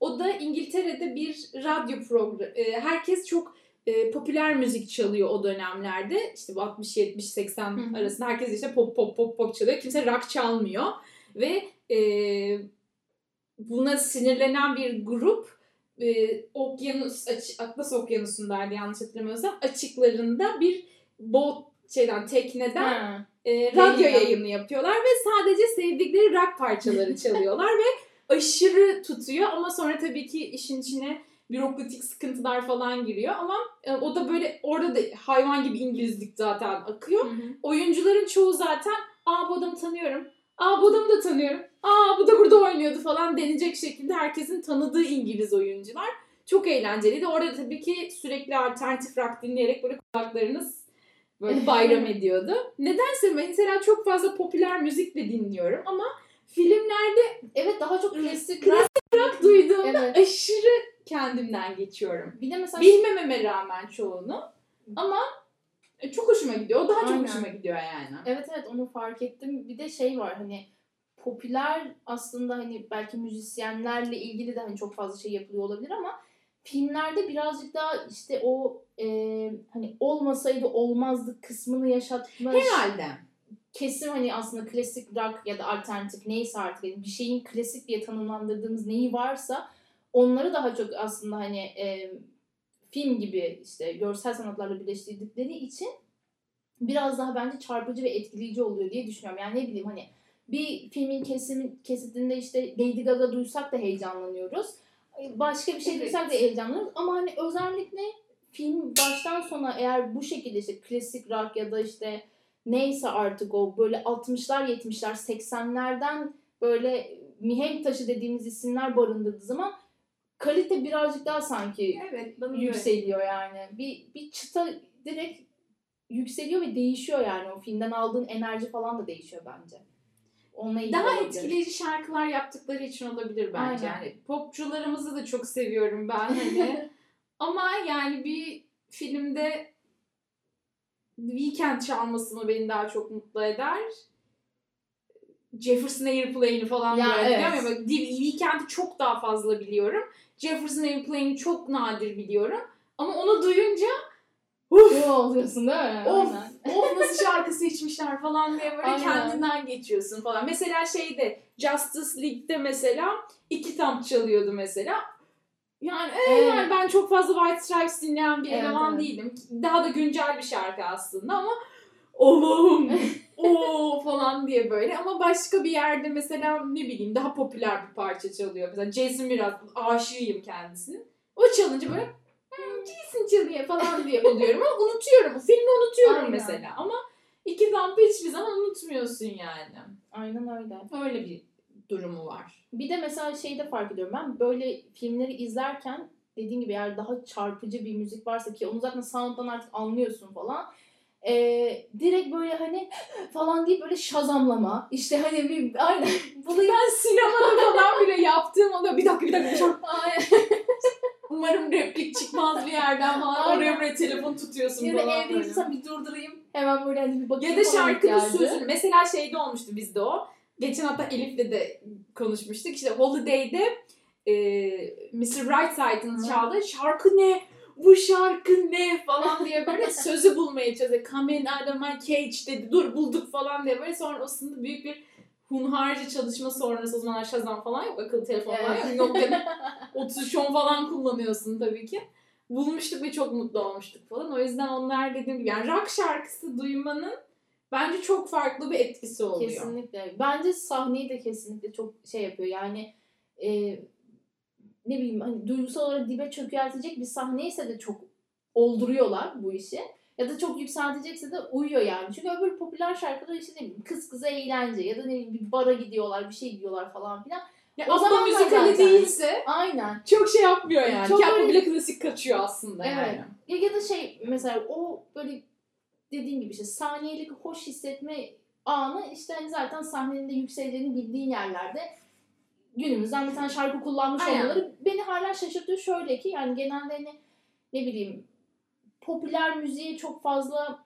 O da İngiltere'de bir radyo programı. herkes çok e, popüler müzik çalıyor o dönemlerde. İşte bu 60 70 80 Hı hı. arasında herkes işte pop pop pop pop çalıyor. Kimse rock çalmıyor ve e, buna sinirlenen bir grup e, okyanus açı, Atlas Okyanusu'ndaydı yanlış hatırlamıyorsam açıklarında bir bot şeyden tekneden Ha. E, radyo Yayın. yayını yapıyorlar ve sadece sevdikleri rock parçaları *laughs* çalıyorlar ve aşırı tutuyor ama sonra tabii ki işin içine bürokratik sıkıntılar falan giriyor ama e, o da böyle orada da hayvan gibi İngilizlik zaten akıyor. Hı hı. Oyuncuların çoğu zaten aa bu adamı tanıyorum. Aa bu adamı da tanıyorum. Aa bu da burada oynuyordu falan denecek şekilde herkesin tanıdığı İngiliz oyuncular. Çok eğlenceliydi. Orada tabii ki sürekli alternatif rock dinleyerek böyle kulaklarınız böyle *laughs* bayram ediyordu. Nedense mesela çok fazla popüler müzik de dinliyorum ama filmlerde Evet daha çok klasik Klasik rock *laughs* duyduğumda Evet. aşırı kendimden geçiyorum. Bir de mesela Bilmememe rağmen çoğunu ama çok hoşuma gidiyor. O daha çok Aynen. hoşuma gidiyor yani. Evet evet onu fark ettim. Bir de şey var hani popüler aslında hani belki müzisyenlerle ilgili de hani çok fazla şey yapılıyor olabilir ama filmlerde birazcık daha işte o e, hani olmasaydı olmazdı kısmını yaşatma Herhalde. kesim hani aslında klasik rock ya da alternatif neyse artık yani bir şeyin klasik diye tanımlandırdığımız neyi varsa onları daha çok aslında hani e, film gibi işte görsel sanatlarla birleştirdikleri için biraz daha bence çarpıcı ve etkileyici oluyor diye düşünüyorum. Yani ne bileyim hani bir filmin kesim, kesitinde işte Lady Gaga duysak da heyecanlanıyoruz. Başka bir şey Evet. duysak da heyecanlanıyoruz. Ama hani özellikle film baştan sona eğer bu şekilde işte klasik rock ya da işte neyse artık o böyle 60'lar 70'ler 80'lerden böyle mihenk taşı dediğimiz isimler barındırdığı zaman kalite birazcık daha sanki Evet. Yükseliyor yani. Bir, bir çıta direkt yükseliyor ve değişiyor yani. O filmden aldığın enerji falan da değişiyor bence. Onunla ilgili Daha olabilir. etkileyici şarkılar yaptıkları için olabilir bence. Aynen. Yani popçularımızı da çok seviyorum ben hani. *laughs* Ama yani bir filmde Weekend çalması mı beni daha çok mutlu eder? Jefferson Airplane'i falan Ya, böyle evet. biliyorum ya. Bak, Weekend'i çok daha fazla biliyorum. Jefferson Airplane'i çok nadir biliyorum. Ama onu duyunca uf, Bu oluyorsun değil mi? Of. Aynen. Of nasıl şarkı seçmişler falan diye böyle Aynen. kendinden geçiyorsun falan. Mesela şeyde Justice League'de mesela iki tam çalıyordu mesela. Yani, e, Evet. yani ben çok fazla White Stripes dinleyen bir Evet, eleman evet. değilim. Daha da güncel bir şarkı aslında ama Allah'ım *laughs* o falan diye böyle ama başka bir yerde mesela ne bileyim daha popüler bir parça çalıyor. Mesela Jason Mraz aşığıyım kendisinin. O çalınca böyle "Hmm, Jason çalıyor falan diye oluyorum ama unutuyorum. Filmi unutuyorum Aynen. mesela ama iki zampı hiçbir zaman unutmuyorsun yani. Aynen öyle. Öyle bir durumu var. Bir de mesela şeyi de fark ediyorum ben böyle filmleri izlerken dediğim gibi eğer daha çarpıcı bir müzik varsa ki onu zaten sound'dan artık anlıyorsun falan. Ee, direkt böyle hani *gasps* falan deyip böyle şazamlama işte hani bir aynen bunu *laughs* Ben sinemada falan bile yaptığım oluyor. Bir dakika bir dakika. aynen *laughs* Umarım replik çıkmaz bir yerden falan. *laughs* Oraya buraya telefon tutuyorsun ya da falan. evde böyle. insan bir durdurayım hemen böyle hani bir bakayım Ya da şarkının sözünü. Mesela şeyde olmuştu bizde o. Geçen hatta Elif'le de konuşmuştuk. İşte Holiday'de e, Mr. Brightside''ın Hı. çaldığı şarkı ne? Bu şarkı ne? falan diye böyle *laughs* sözü bulmaya çalışıyor. Come in out of my cage dedi. Dur bulduk falan diye böyle. Sonra aslında büyük bir hunharca çalışma sonrası o zamanlar Shazam falan yok. Akıllı telefon falan yok. Evet. Nokia'nın *laughs* 3310 falan kullanıyorsun tabii ki. Bulmuştuk ve çok mutlu olmuştuk falan. O yüzden onlar dediğim gibi yani rock şarkısı duymanın bence çok farklı bir etkisi oluyor. Kesinlikle. Bence sahneyi de kesinlikle çok şey yapıyor. Yani e, ne bileyim hani duygusal olarak dibe çökertecek bir sahneyse de çok olduruyorlar bu işi. Ya da çok yükseltecekse de uyuyor yani. Çünkü öbür popüler şarkılar işte ne bileyim kız kıza eğlence ya da ne bileyim bir bara gidiyorlar bir şey gidiyorlar falan filan. Ya O o zaman müzikali değilse Aynen. çok şey yapmıyor yani. Çok Çok öyle- bile klasik kaçıyor aslında Evet. yani. Ya, ya da şey mesela o böyle dediğin gibi işte saniyelik hoş hissetme anı işte hani zaten sahnenin de yükseleceğini bildiğin yerlerde günümüzden bir tane şarkı kullanmış Aynen. olmaları beni hala şaşırtıyor şöyle ki yani genelde hani ne bileyim popüler müziğe çok fazla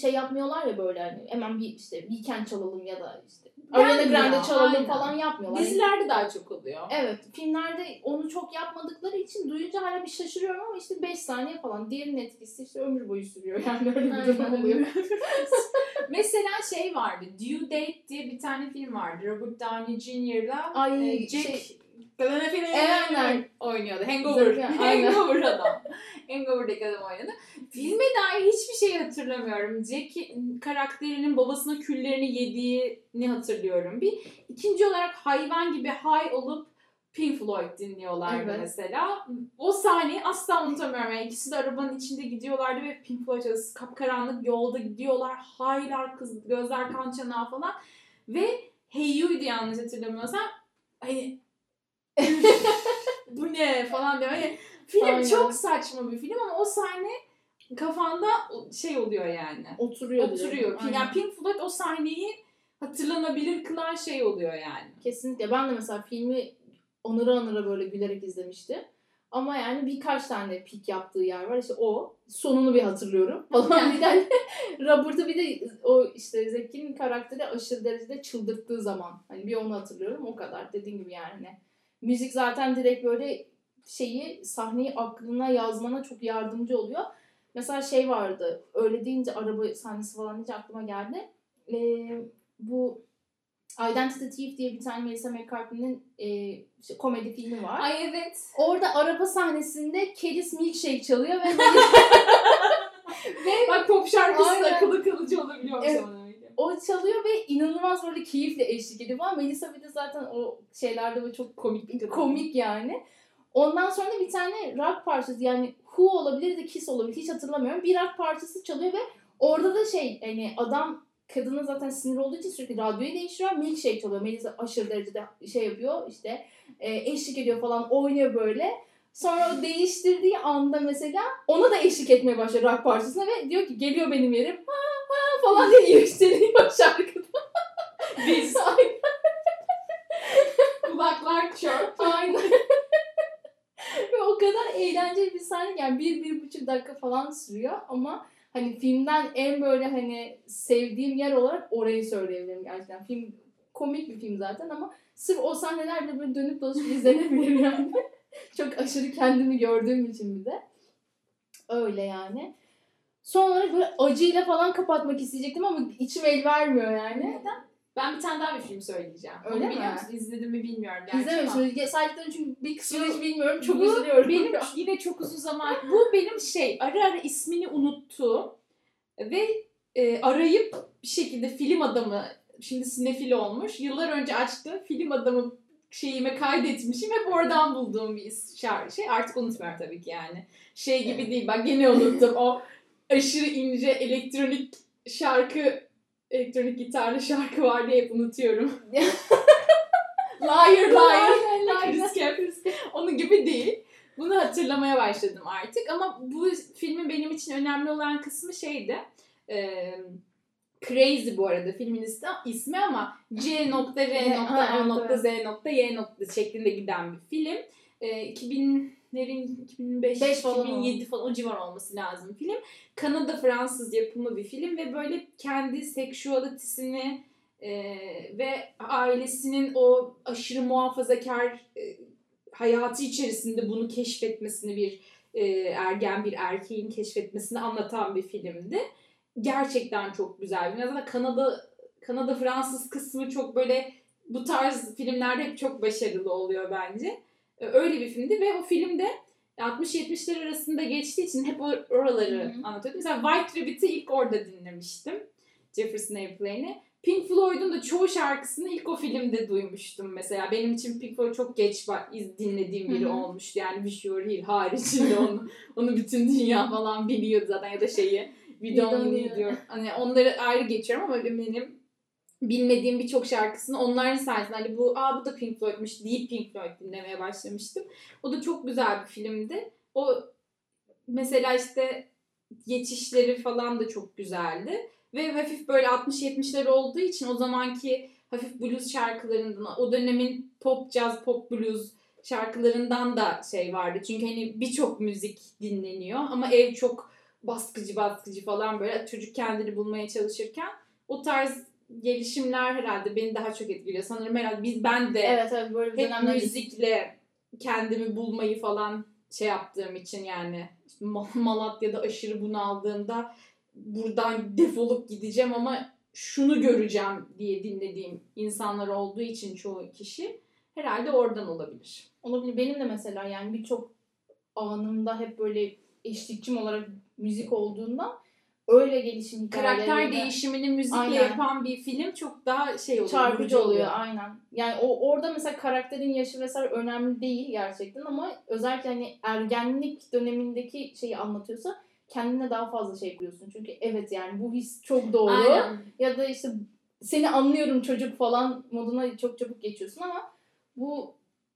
şey yapmıyorlar ya böyle hani hemen bir işte Weekend çalalım ya da işte Ariana Grande çalalım aynen. falan yapmıyorlar. Dizilerde daha çok oluyor. Evet filmlerde onu çok yapmadıkları için duyunca hala bir şaşırıyorum ama işte 5 saniye falan. Diğerinin etkisi işte ömür boyu sürüyor *laughs* yani öyle bir durum oluyor. *laughs* Mesela şey vardı. Due Date diye bir tane film vardı. Robert Downey Jr.'la Ay, e, Jack şey- Aynen. oynuyordu. Hangover. Zaten. *laughs* Hangover adam. Hangover'daki adam oynadı. Filme dair hiçbir şey hatırlamıyorum. Jack karakterinin babasına küllerini yediğini hatırlıyorum. Bir ikinci olarak hayvan gibi high olup Pink Floyd dinliyorlardı Evet. mesela. O sahneyi asla unutamıyorum. Yani ikisi de arabanın içinde gidiyorlardı ve Pink Floyd çalıyordu. Kapkaranlık yolda gidiyorlar. High'lar kız, gözler kan çanağı falan. Ve Hey You'ydu yanlış hatırlamıyorsam. Hani *laughs* bu ne falan diyor. Hani film Aynen. çok saçma bir film ama o sahne kafanda şey oluyor yani. Oturuyor. Oturuyor. diyorum. Yani Pink Floyd o sahneyi hatırlanabilir kılan şey oluyor yani. Kesinlikle. Ben de mesela filmi onura onura böyle gülerek izlemiştim. Ama yani birkaç tane pik yaptığı yer var. İşte o. Sonunu bir hatırlıyorum. Falan *laughs* bir tane *laughs* Robert'ı bir de o işte Zeki'nin karakteri aşırı derecede çıldırttığı zaman. Hani bir onu hatırlıyorum. O kadar. Dediğin gibi yani. Müzik zaten direkt böyle şeyi sahneyi aklına yazmana çok yardımcı oluyor. Mesela şey vardı. Öyle deyince araba sahnesi falan deyince aklıma geldi. Ee, bu Identity Thief diye bir tane Melissa McCarthy'nin e, işte komedi filmi var. Ay evet. Orada araba sahnesinde Keris Milkshake çalıyor ve *laughs* ve Bak pop şarkısı da akıllı kalıcı olabiliyor Evet. öyle. O çalıyor ve inanılmaz böyle keyifle eşlik ediyor falan. Melissa bir de zaten o şeylerde böyle çok Komik komik yani. Ondan sonra bir tane rock parçası yani Who olabilir de Kiss olabilir hiç hatırlamıyorum. Bir rock parçası çalıyor ve orada da şey hani adam kadına zaten sinir olduğu için sürekli radyoyu değiştiriyor. Milkshake çalıyor. Melisa aşırı derecede şey yapıyor işte e, eşlik ediyor falan oynuyor böyle. Sonra o değiştirdiği anda mesela ona da eşlik etmeye başlıyor rock parçasına ve diyor ki geliyor benim yerim ha, falan diye yükseliyor şarkıda. *laughs* Biz. Aynen. Kulaklar çok. Aynen. Ve o kadar eğlenceli bir sahne yani bir, bir buçuk dakika falan sürüyor ama hani filmden en böyle hani sevdiğim yer olarak orayı söyleyebilirim gerçekten. Film komik bir film zaten ama sırf o sahneler bile böyle dönüp dolaşıp izlenebilir yani. *laughs* Çok aşırı kendimi gördüğüm için bir de. Öyle yani. Son olarak böyle acıyla falan kapatmak isteyecektim ama içim el vermiyor yani. Ben bir tane daha bir film söyleyeceğim. Öyle Onu mi? biliyor musun? İzledim mi bilmiyorum. İzlememişim. Saydıklarını çünkü bir kısmını hiç bilmiyorum. Çok Bu üzülüyorum. Benim *laughs* yine çok uzun zaman. Bu benim şey ara ara ismini unuttuğum ve e, arayıp bir şekilde film adamı şimdi sinefil olmuş. Yıllar önce açtığım film adamı şeyime kaydetmişim. Hep oradan bulduğum bir şey. Artık unutmuyorum tabii ki yani. Şey gibi değil. Bak gene unuttum. O aşırı ince elektronik şarkı, elektronik gitarlı şarkı var diye hep unutuyorum. *laughs* liar liar. Chris Cap. Onun gibi değil. Bunu hatırlamaya başladım artık. Ama bu filmin benim için önemli olan kısmı şeydi. Ee, Crazy bu arada filmin ismi ama C *laughs* nokta R nokta A nokta Z nokta Y nokta şeklinde giden bir film. Ee, 2000 Nevin 2005 falan 2007 falan, o civar olması lazım film. Kanada Fransız yapımı bir film ve böyle kendi seksüalitesini e, ve ailesinin o aşırı muhafazakar e, hayatı içerisinde bunu keşfetmesini bir e, ergen bir erkeğin keşfetmesini anlatan bir filmdi. Gerçekten çok güzel. Biraz da Kanada Kanada Fransız kısmı çok böyle bu tarz filmlerde hep çok başarılı oluyor bence. E, Öyle bir filmdi ve o filmde 60-70'ler arasında geçtiği için hep or- oraları Hı hı. anlatıyordu. Mesela White Rabbit'i ilk orada dinlemiştim. Jefferson Airplane'i. Pink Floyd'un da çoğu şarkısını ilk o filmde duymuştum mesela. Benim için Pink Floyd çok geç dinlediğim biri Hı hı. olmuştu. Yani Wish You Were Here haricinde onu, *laughs* onu bütün dünya falan biliyordu zaten ya da şeyi We Don't Need You. Hani onları ayrı geçiyorum ama benim bilmediğim birçok şarkısını onların sayesinde hani bu aa bu da Pink Floyd'muş deyip Pink Floyd dinlemeye başlamıştım. O da çok güzel bir filmdi. O mesela işte geçişleri falan da çok güzeldi. Ve hafif böyle 60-70'ler olduğu için o zamanki hafif blues şarkılarından, o dönemin pop, jazz, pop, blues şarkılarından da şey vardı. Çünkü hani birçok müzik dinleniyor ama ev çok baskıcı baskıcı falan böyle çocuk kendini bulmaya çalışırken o tarz gelişimler herhalde beni daha çok etkiliyor. Sanırım herhalde biz ben de Evet evet böyle bir hep müzikle kendimi bulmayı falan şey yaptığım için yani işte Ma- Malatya'da aşırı bunaldığımda buradan defolup gideceğim ama şunu göreceğim diye dinlediğim insanlar olduğu için çoğu kişi herhalde oradan olabilir. Olabilir. Benim de mesela yani birçok anımda hep böyle eşlikçim olarak müzik olduğunda öyle gelişim Karakter değişimini müzikle Aynen. yapan bir film çok daha şey oluyor. çarpıcı vurucu oluyor aynen. Yani o orada mesela karakterin yaşı vesaire önemli değil gerçekten ama özellikle hani ergenlik dönemindeki şeyi anlatıyorsa kendine daha fazla şey kuruyorsun. Çünkü evet yani bu his çok doğru. Aynen. Ya da işte seni anlıyorum çocuk falan moduna çok çabuk geçiyorsun ama bu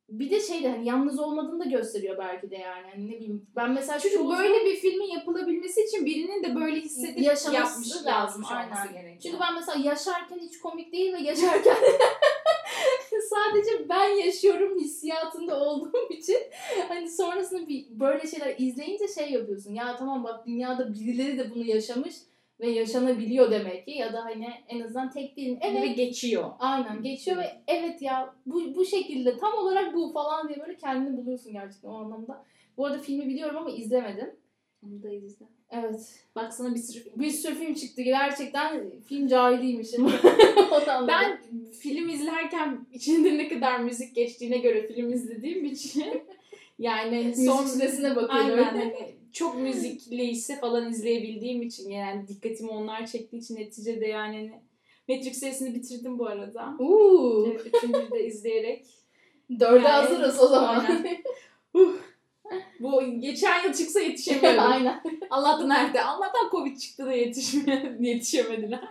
bir de şey de hani yalnız olmadığını da gösteriyor belki de yani. Hani ne bileyim ben mesela Çünkü çoğu- böyle bir filmin yapılabilmesi için birinin de böyle hissedip Yaşaması yapmış lazım, aynen. gerekiyor. Çünkü ben mesela yaşarken hiç komik değil ve yaşarken *laughs* sadece ben yaşıyorum hissiyatında olduğum için hani sonrasında bir böyle şeyler izleyince şey yapıyorsun. Ya tamam bak dünyada birileri de bunu yaşamış ve yaşanabiliyor demek ki ya da hani en azından tek değil. evet. ve geçiyor. aynen geçiyor ve evet ya bu bu şekilde tam olarak bu falan diye böyle kendini buluyorsun gerçekten o anlamda. Bu arada filmi biliyorum ama izlemedim. Onu da izle. Evet. Baksana bir sürü Bir sürü film çıktı. Gerçekten film cahiliymişim. *laughs* *laughs* Ben film izlerken içinde ne kadar müzik geçtiğine göre film izlediğim için *laughs* yani son Müzik sitesine bakıyorum. Aynen hani çok müzikliyse falan izleyebildiğim için yani dikkatimi onlar çektiği için neticede yani hani Matrix serisini bitirdim bu arada. Uuu. Evet, Üçüncüyü de izleyerek. Dörde Yani- hazırız o zaman. Bu geçen yıl çıksa yetişemiyordum. *laughs* Aynen. Allah'tan nerede? Allah'tan Covid çıktı da yetişme, yetişemediler.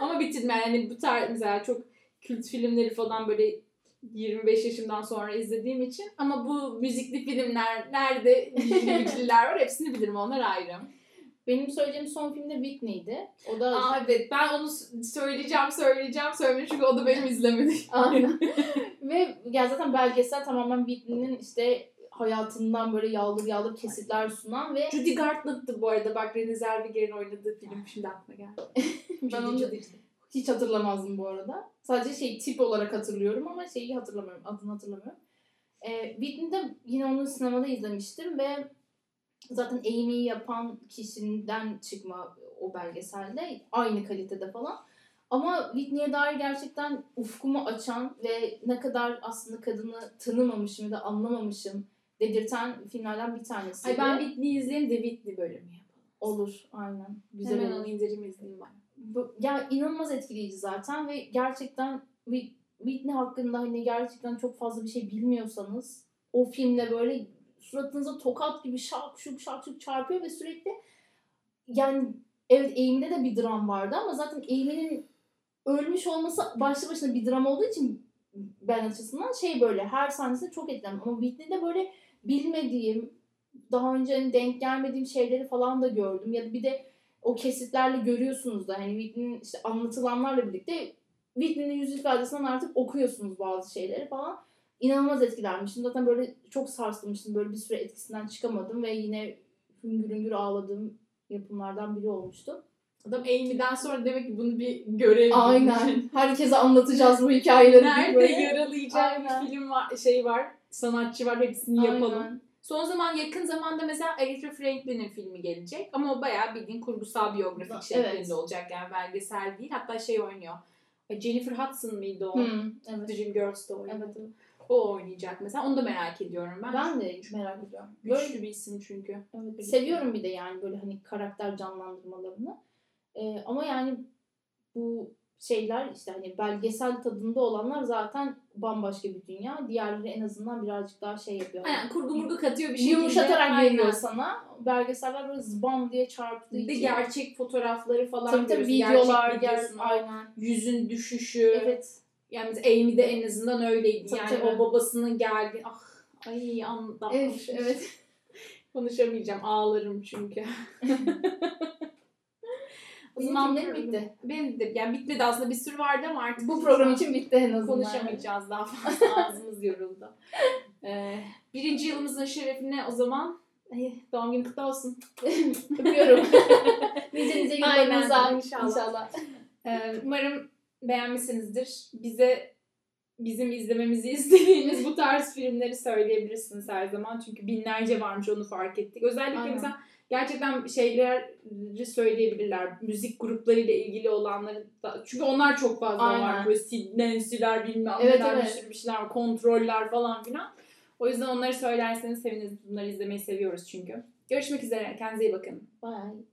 Ama bitirdim yani hani bu tarz mesela çok kült filmleri falan böyle 25 yaşımdan sonra izlediğim için ama bu müzikli filmler nerede *laughs* bilgiler var hepsini bilirim onlar ayrı. Benim söyleyeceğim son film de Whitney'di. O da Aa evet ben onu söyleyeceğim söyleyeceğim söyleyeceğim çünkü o da benim izlemedim. *laughs* Aynen. *laughs* Ve ya zaten belgesel tamamen Whitney'nin işte hayatından böyle yağlı yağlı kesitler sunan ve Judy Garland'dı bu arada bak Renée Zellweger'in oynadığı film şimdi aklıma geldi. ben onu. Hiç hatırlamazdım bu arada. Sadece şey tip olarak hatırlıyorum ama şeyi hatırlamıyorum. Adını hatırlamıyorum. Ee, Whitney'de yine onu sinemada izlemiştim ve zaten Amy'yi yapan kişiden çıkma o belgeselde. Aynı kalitede falan. Ama Whitney'e dair gerçekten ufkumu açan ve ne kadar aslında kadını tanımamışım ya da anlamamışım dedirten filmlerden bir tanesi. Ay ben Whitney izleyeyim de Whitney bölümü yapalım. Olur aynen. Güzel Hemen olur. onu indireyim izleyeyim ben. Ya inanılmaz etkileyici zaten ve gerçekten Whit- Whitney hakkında hani gerçekten çok fazla bir şey bilmiyorsanız o filmde böyle suratınıza tokat gibi şak şuk şak şuk çarpıyor ve sürekli yani evet Amy'de de bir dram vardı ama zaten Amy'nin ölmüş olması başlı başına bir dram olduğu için ben açısından şey böyle her sahnesinde çok etkilendim. Ama Whitney'de böyle bilmediğim daha önce hani denk gelmediğim şeyleri falan da gördüm. Ya da bir de o kesitlerle görüyorsunuz da hani Whitney'nin işte anlatılanlarla birlikte Whitney'nin yüz ifadesinden artık okuyorsunuz bazı şeyleri falan. İnanılmaz etkilenmiştim. Zaten böyle çok sarsılmıştım. Böyle bir süre etkisinden çıkamadım ve yine hüngür hüngür ağladığım yapımlardan biri olmuştu. Adam Amy'den sonra demek ki bunu bir görev Aynen. *laughs* Herkese anlatacağız bu hikayeleri. Nerede böyle. yaralayacak Aynen. bir film var, şey var, sanatçı var hepsini yapalım. Son zaman yakın zamanda mesela Aretha Franklin'in filmi gelecek ama o bayağı bildiğin kurgusal biyografik Evet. şeklinde olacak yani belgesel değil. Hatta şey oynuyor. Jennifer Hudson mıydı o? Hı, evet. Dreamgirls'da oynuyor. Evet, evet. O oynayacak mesela. Onu da merak ediyorum ben. Ben de merak ediyorum. Böyle Güçlü bir isim çünkü. Evet, seviyorum bir de yani böyle hani karakter canlandırmalarını. Ee, ama yani bu şeyler işte hani belgesel tadında olanlar zaten bambaşka bir dünya. Diğerleri en azından birazcık daha şey yapıyor. Aynen kurgu murgu katıyor bir şekilde. Yumuşatarak veriyor sana. Belgeseller böyle zbam diye çarptığı Bir de için. gerçek fotoğrafları falan Tabii tabii videolar gerçek aynen. yüzün düşüşü. Evet. Yani Amy de en azından öyleydi. Tabii, yani tabii. o babasının geldi. Ah ay anda. Evet, evet. *laughs* Konuşamayacağım. Ağlarım çünkü. *laughs* program- bitti. Benim de yani bitmedi aslında bir sürü vardı ama artık Bu program için bitti en azından. konuşamayacağız daha fazla *laughs* ağzımız yoruldu. Ee, birinci yılımızın şerefine o zaman ay, doğum günü kutlu olsun. *laughs* Öpüyorum. *laughs* nice nice yıllarınıza inşallah. inşallah. Ee, umarım beğenmişsinizdir. Bize bizim izlememizi istediğiniz bu tarz filmleri söyleyebilirsiniz her zaman. Çünkü binlerce varmış onu fark ettik. Özellikle Aynen. mesela gerçekten şeyleri söyleyebilirler. Müzik gruplarıyla ilgili olanları da. Çünkü onlar çok fazla Aynen. var. Böyle Sid Nancy'ler bilmem Evet, neler evet. bir şeyler var. Kontroller falan filan. O yüzden onları söylerseniz seviniriz. Bunları izlemeyi seviyoruz çünkü. Görüşmek üzere. Kendinize iyi bakın. Bye.